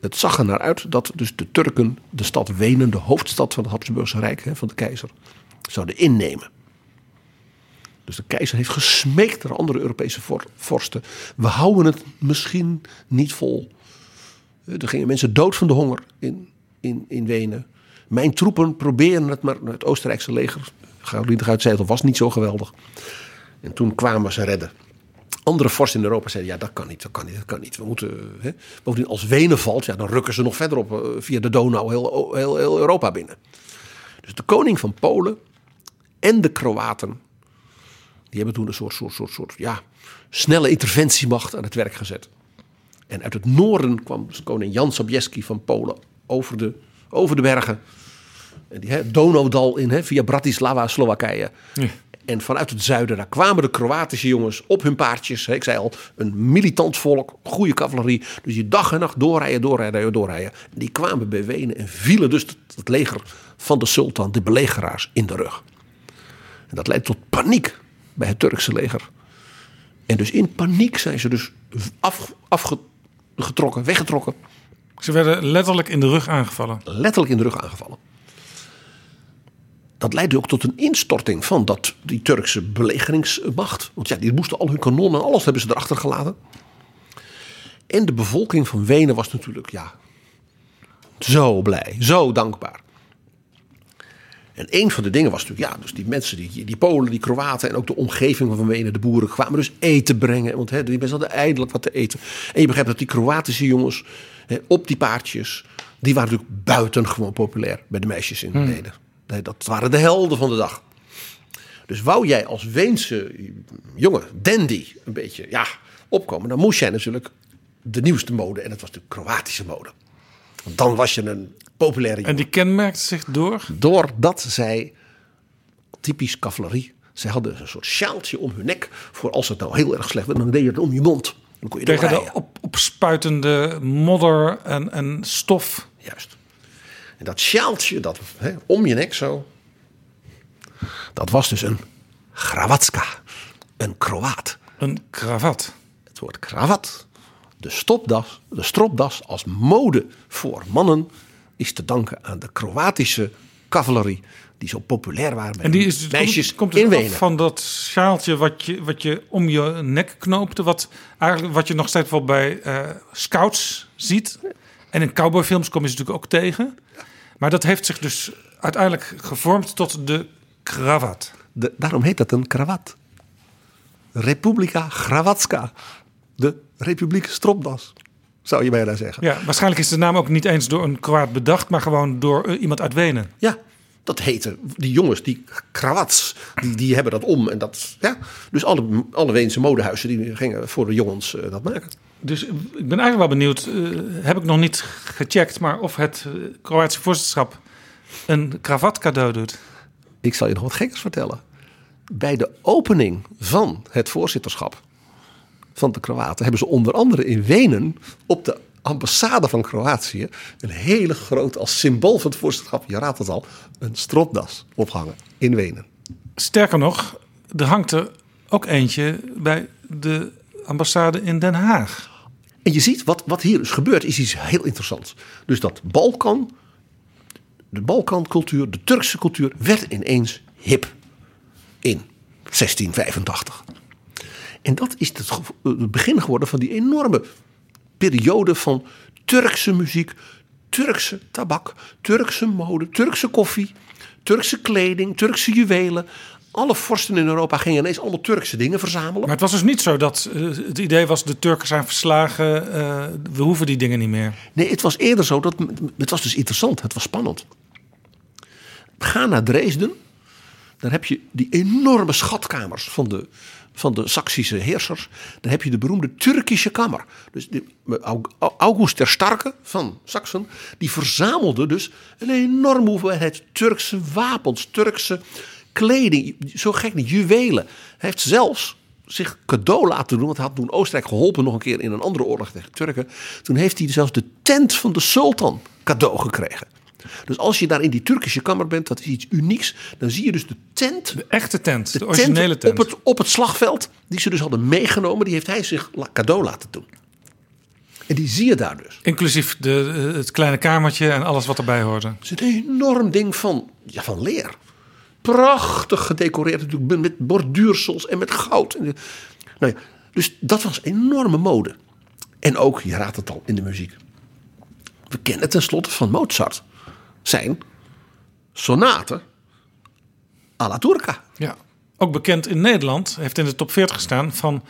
Het zag er naar uit dat dus de Turken de stad Wenen, de hoofdstad van het Habsburgse Rijk, van de keizer, zouden innemen. Dus de keizer heeft gesmeekt naar andere Europese vorsten. We houden het misschien niet vol. Er gingen mensen dood van de honger in, in, in Wenen. Mijn troepen proberen het, maar het Oostenrijkse leger, Gaudien uit Zetel, was niet zo geweldig. En toen kwamen ze redden. Andere vorsten in Europa zeiden, ja dat kan niet, dat kan niet, dat kan niet. We moeten, hè. Bovendien als Wenen valt, ja, dan rukken ze nog verder op eh, via de Donau heel, heel, heel Europa binnen. Dus de koning van Polen en de Kroaten, die hebben toen een soort, soort, soort, soort ja, snelle interventiemacht aan het werk gezet. En uit het noorden kwam koning Jan Sobieski van Polen over de, over de bergen. En die hè, Donaudal in, hè, via Bratislava, Slowakije. Ja. En vanuit het zuiden, daar kwamen de Kroatische jongens op hun paardjes. Hè, ik zei al, een militant volk, goede cavalerie. Dus die dag en nacht doorrijden, doorrijden, doorrijden. En die kwamen bij Wenen en vielen dus het, het leger van de sultan, de belegeraars, in de rug. En dat leidde tot paniek bij het Turkse leger. En dus in paniek zijn ze dus af, afgetrokken, weggetrokken. Ze werden letterlijk in de rug aangevallen. Letterlijk in de rug aangevallen. Dat leidde ook tot een instorting van dat, die Turkse belegeringsmacht. Want ja, die moesten al hun kanonnen en alles hebben ze erachter gelaten. En de bevolking van Wenen was natuurlijk ja, zo blij, zo dankbaar. En een van de dingen was natuurlijk, ja, dus die mensen, die, die Polen, die Kroaten en ook de omgeving van Wenen, de boeren, kwamen dus eten brengen. Want hè, die mensen hadden eindelijk wat te eten. En je begrijpt dat die Kroatische jongens hè, op die paardjes, die waren natuurlijk buitengewoon populair bij de meisjes in Wenen. Nee, dat waren de helden van de dag. Dus wou jij als Weense jongen, dandy, een beetje ja, opkomen, dan moest jij natuurlijk de nieuwste mode. En dat was de Kroatische mode. Want dan was je een populaire jongen. En die kenmerkte zich door? Doordat zij, typisch cavalerie, zij hadden een soort sjaaltje om hun nek. Voor als het nou heel erg slecht werd, dan deed je het om je mond. Dan kon je Tegen de op, opspuitende modder en, en stof. Juist. En dat sjaaltje dat, hè, om je nek zo. Dat was dus een grawatska. Een Kroaat. Een kravat. Het woord kravat. De, stopdas, de stropdas als mode voor mannen is te danken aan de Kroatische cavalerie. Die zo populair waren bij En die is, meisjes komt, komt in Wenen. van dat sjaaltje wat je, wat je om je nek knoopte. Wat, eigenlijk, wat je nog steeds wel bij eh, scouts ziet. En in cowboyfilms kom je ze natuurlijk ook tegen. Maar dat heeft zich dus uiteindelijk gevormd tot de kravat. De, daarom heet dat een kravat. Republika Grawatska. De Republiek Stropdas, zou je bijna zeggen. Ja, waarschijnlijk is de naam ook niet eens door een Kroaat bedacht, maar gewoon door eh, iemand uit Wenen. Ja, dat heette. Die jongens, die krawats, die, die hebben dat om. En dat, ja. Dus alle, alle Weense modehuizen die gingen voor de jongens eh, dat maken. Dus ik ben eigenlijk wel benieuwd, eh, heb ik nog niet gecheckt, maar of het eh, Kroatische voorzitterschap een kravat cadeau doet. Ik zal je nog wat gekkers vertellen. Bij de opening van het voorzitterschap van de Kroaten hebben ze onder andere in Wenen op de ambassade van Kroatië een hele grote, als symbool van het voorzitterschap, je raadt het al, een stropdas ophangen in Wenen. Sterker nog, er hangt er ook eentje bij de ambassade in Den Haag. En je ziet, wat, wat hier is gebeurd, is iets heel interessants. Dus dat Balkan, de Balkancultuur, de Turkse cultuur, werd ineens hip in 1685. En dat is het, het begin geworden van die enorme periode van Turkse muziek, Turkse tabak, Turkse mode, Turkse koffie, Turkse kleding, Turkse juwelen. Alle vorsten in Europa gingen ineens allemaal Turkse dingen verzamelen. Maar het was dus niet zo dat uh, het idee was: de Turken zijn verslagen, uh, we hoeven die dingen niet meer. Nee, het was eerder zo dat. Het was dus interessant, het was spannend. Ga naar Dresden, daar heb je die enorme schatkamers van de, van de Saksische heersers. Dan heb je de beroemde Turkische Kamer. Dus August der Starke van Saksen, die verzamelde dus een enorme hoeveelheid Turkse wapens, Turkse kleding, zo gek niet, juwelen. Hij heeft zelfs zich cadeau laten doen, want hij had toen Oostenrijk geholpen nog een keer in een andere oorlog tegen Turken. Toen heeft hij zelfs de tent van de sultan cadeau gekregen. Dus als je daar in die Turkische kamer bent, dat is iets unieks. Dan zie je dus de tent. De echte tent, de, de originele tent. Op het, op het slagveld, die ze dus hadden meegenomen, die heeft hij zich cadeau laten doen. En die zie je daar dus. Inclusief de, het kleine kamertje en alles wat erbij hoorde. Het is een enorm ding van, ja, van leer. Prachtig gedecoreerd natuurlijk met borduursels en met goud. Nou ja, dus dat was enorme mode. En ook, je raadt het al, in de muziek. We kennen tenslotte van Mozart zijn sonaten à la turca. Ja, ook bekend in Nederland, heeft in de top 40 gestaan van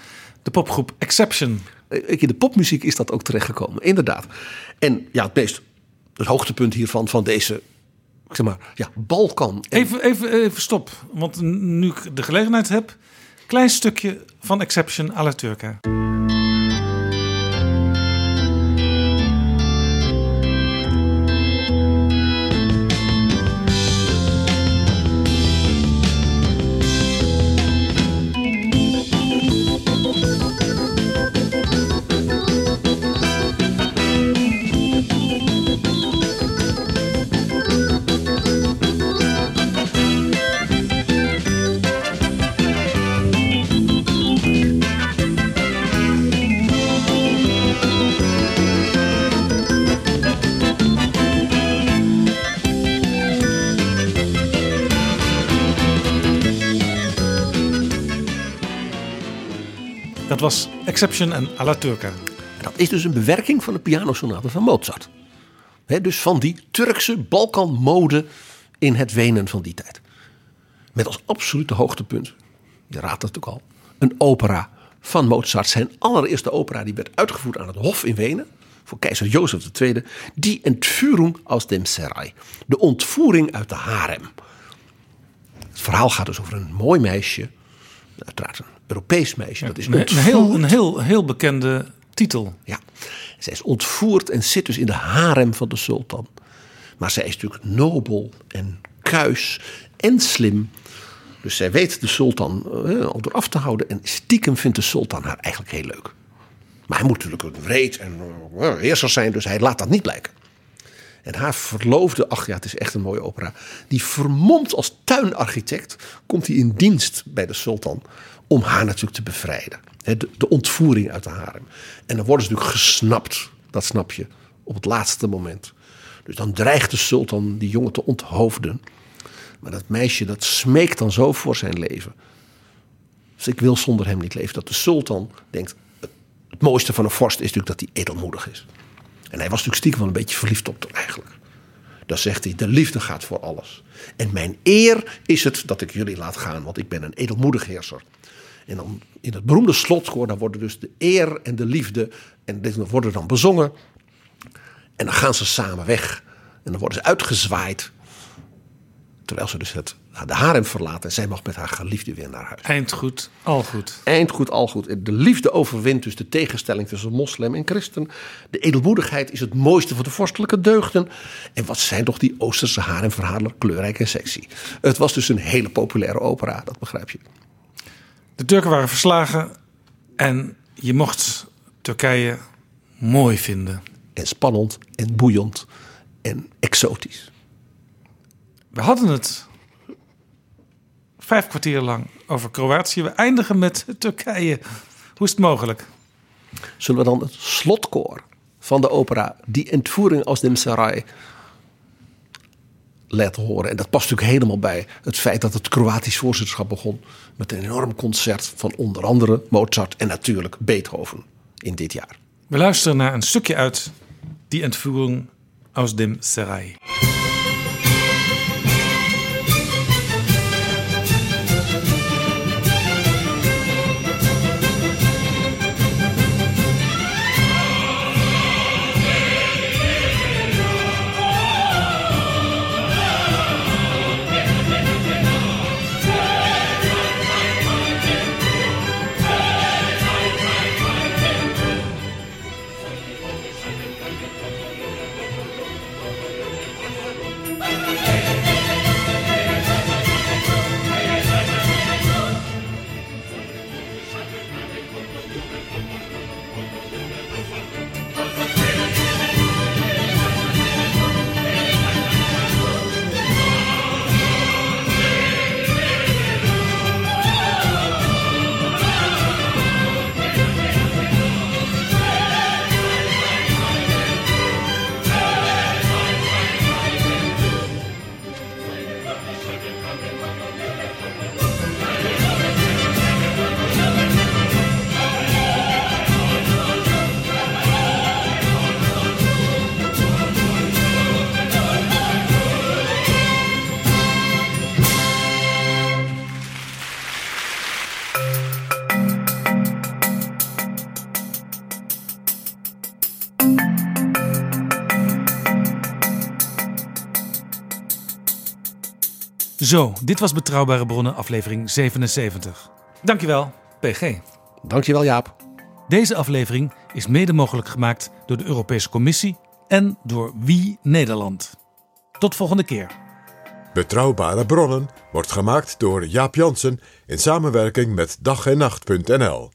de popgroep Exception. In de popmuziek is dat ook terechtgekomen, inderdaad. En ja, het meest, het hoogtepunt hiervan, van deze, zeg maar, ja, Balkan. Even, even, even stop, want nu ik de gelegenheid heb, klein stukje van Exception à la Turca. Dat was Exception en à la Turca. Dat is dus een bewerking van de pianosonate van Mozart. dus van die Turkse Balkanmode in het Wenen van die tijd. Met als absolute hoogtepunt, je raadt het ook al, een opera van Mozart. Zijn allereerste opera die werd uitgevoerd aan het Hof in Wenen voor keizer Jozef II, die Entführung aus dem Serai, de ontvoering uit de harem. Het verhaal gaat dus over een mooi meisje, uiteraard een Europees meisje. dat is een, heel, een heel, heel bekende titel. Ja, zij is ontvoerd en zit dus in de harem van de sultan. Maar zij is natuurlijk nobel en kuis en slim. Dus zij weet de sultan al door af te houden. En stiekem vindt de sultan haar eigenlijk heel leuk. Maar hij moet natuurlijk een wreed en uh, heerser zijn, dus hij laat dat niet blijken. En haar verloofde, ach ja, het is echt een mooie opera. Die vermomd als tuinarchitect komt hij in dienst bij de sultan om haar natuurlijk te bevrijden. De, de ontvoering uit de harem. En dan worden ze natuurlijk gesnapt, dat snap je, op het laatste moment. Dus dan dreigt de sultan die jongen te onthoofden. Maar dat meisje dat smeekt dan zo voor zijn leven. Dus ik wil zonder hem niet leven. Dat de sultan denkt, het mooiste van een vorst is natuurlijk dat hij edelmoedig is. En hij was natuurlijk stiekem wel een beetje verliefd op haar eigenlijk. Dan zegt hij, de liefde gaat voor alles. En mijn eer is het dat ik jullie laat gaan, want ik ben een edelmoedig heerser. En dan in het beroemde slotkoor, dan worden dus de eer en de liefde, en dit worden dan bezongen. En dan gaan ze samen weg. En dan worden ze uitgezwaaid. Terwijl ze dus het, de harem verlaten. En zij mag met haar geliefde weer naar huis. Eind goed, al goed. Eind goed, al goed. De liefde overwint dus de tegenstelling tussen moslim en christen. De edelmoedigheid is het mooiste van de vorstelijke deugden. En wat zijn toch die Oosterse haremverhalen kleurrijk en sexy. Het was dus een hele populaire opera, dat begrijp je. De Turken waren verslagen en je mocht Turkije mooi vinden. En spannend en boeiend en exotisch. We hadden het vijf kwartier lang over Kroatië. We eindigen met Turkije. Hoe is het mogelijk? Zullen we dan het slotkoor van de opera Die Entvoering aus dem Laten horen. En dat past natuurlijk helemaal bij het feit dat het Kroatisch voorzitterschap begon met een enorm concert van onder andere Mozart en natuurlijk Beethoven in dit jaar. We luisteren naar een stukje uit die Entführung aus dem Serai. Zo, dit was Betrouwbare Bronnen, aflevering 77. Dankjewel, PG. Dankjewel, Jaap. Deze aflevering is mede mogelijk gemaakt door de Europese Commissie en door Wie Nederland. Tot volgende keer. Betrouwbare bronnen wordt gemaakt door Jaap Jansen in samenwerking met dag en nacht.nl.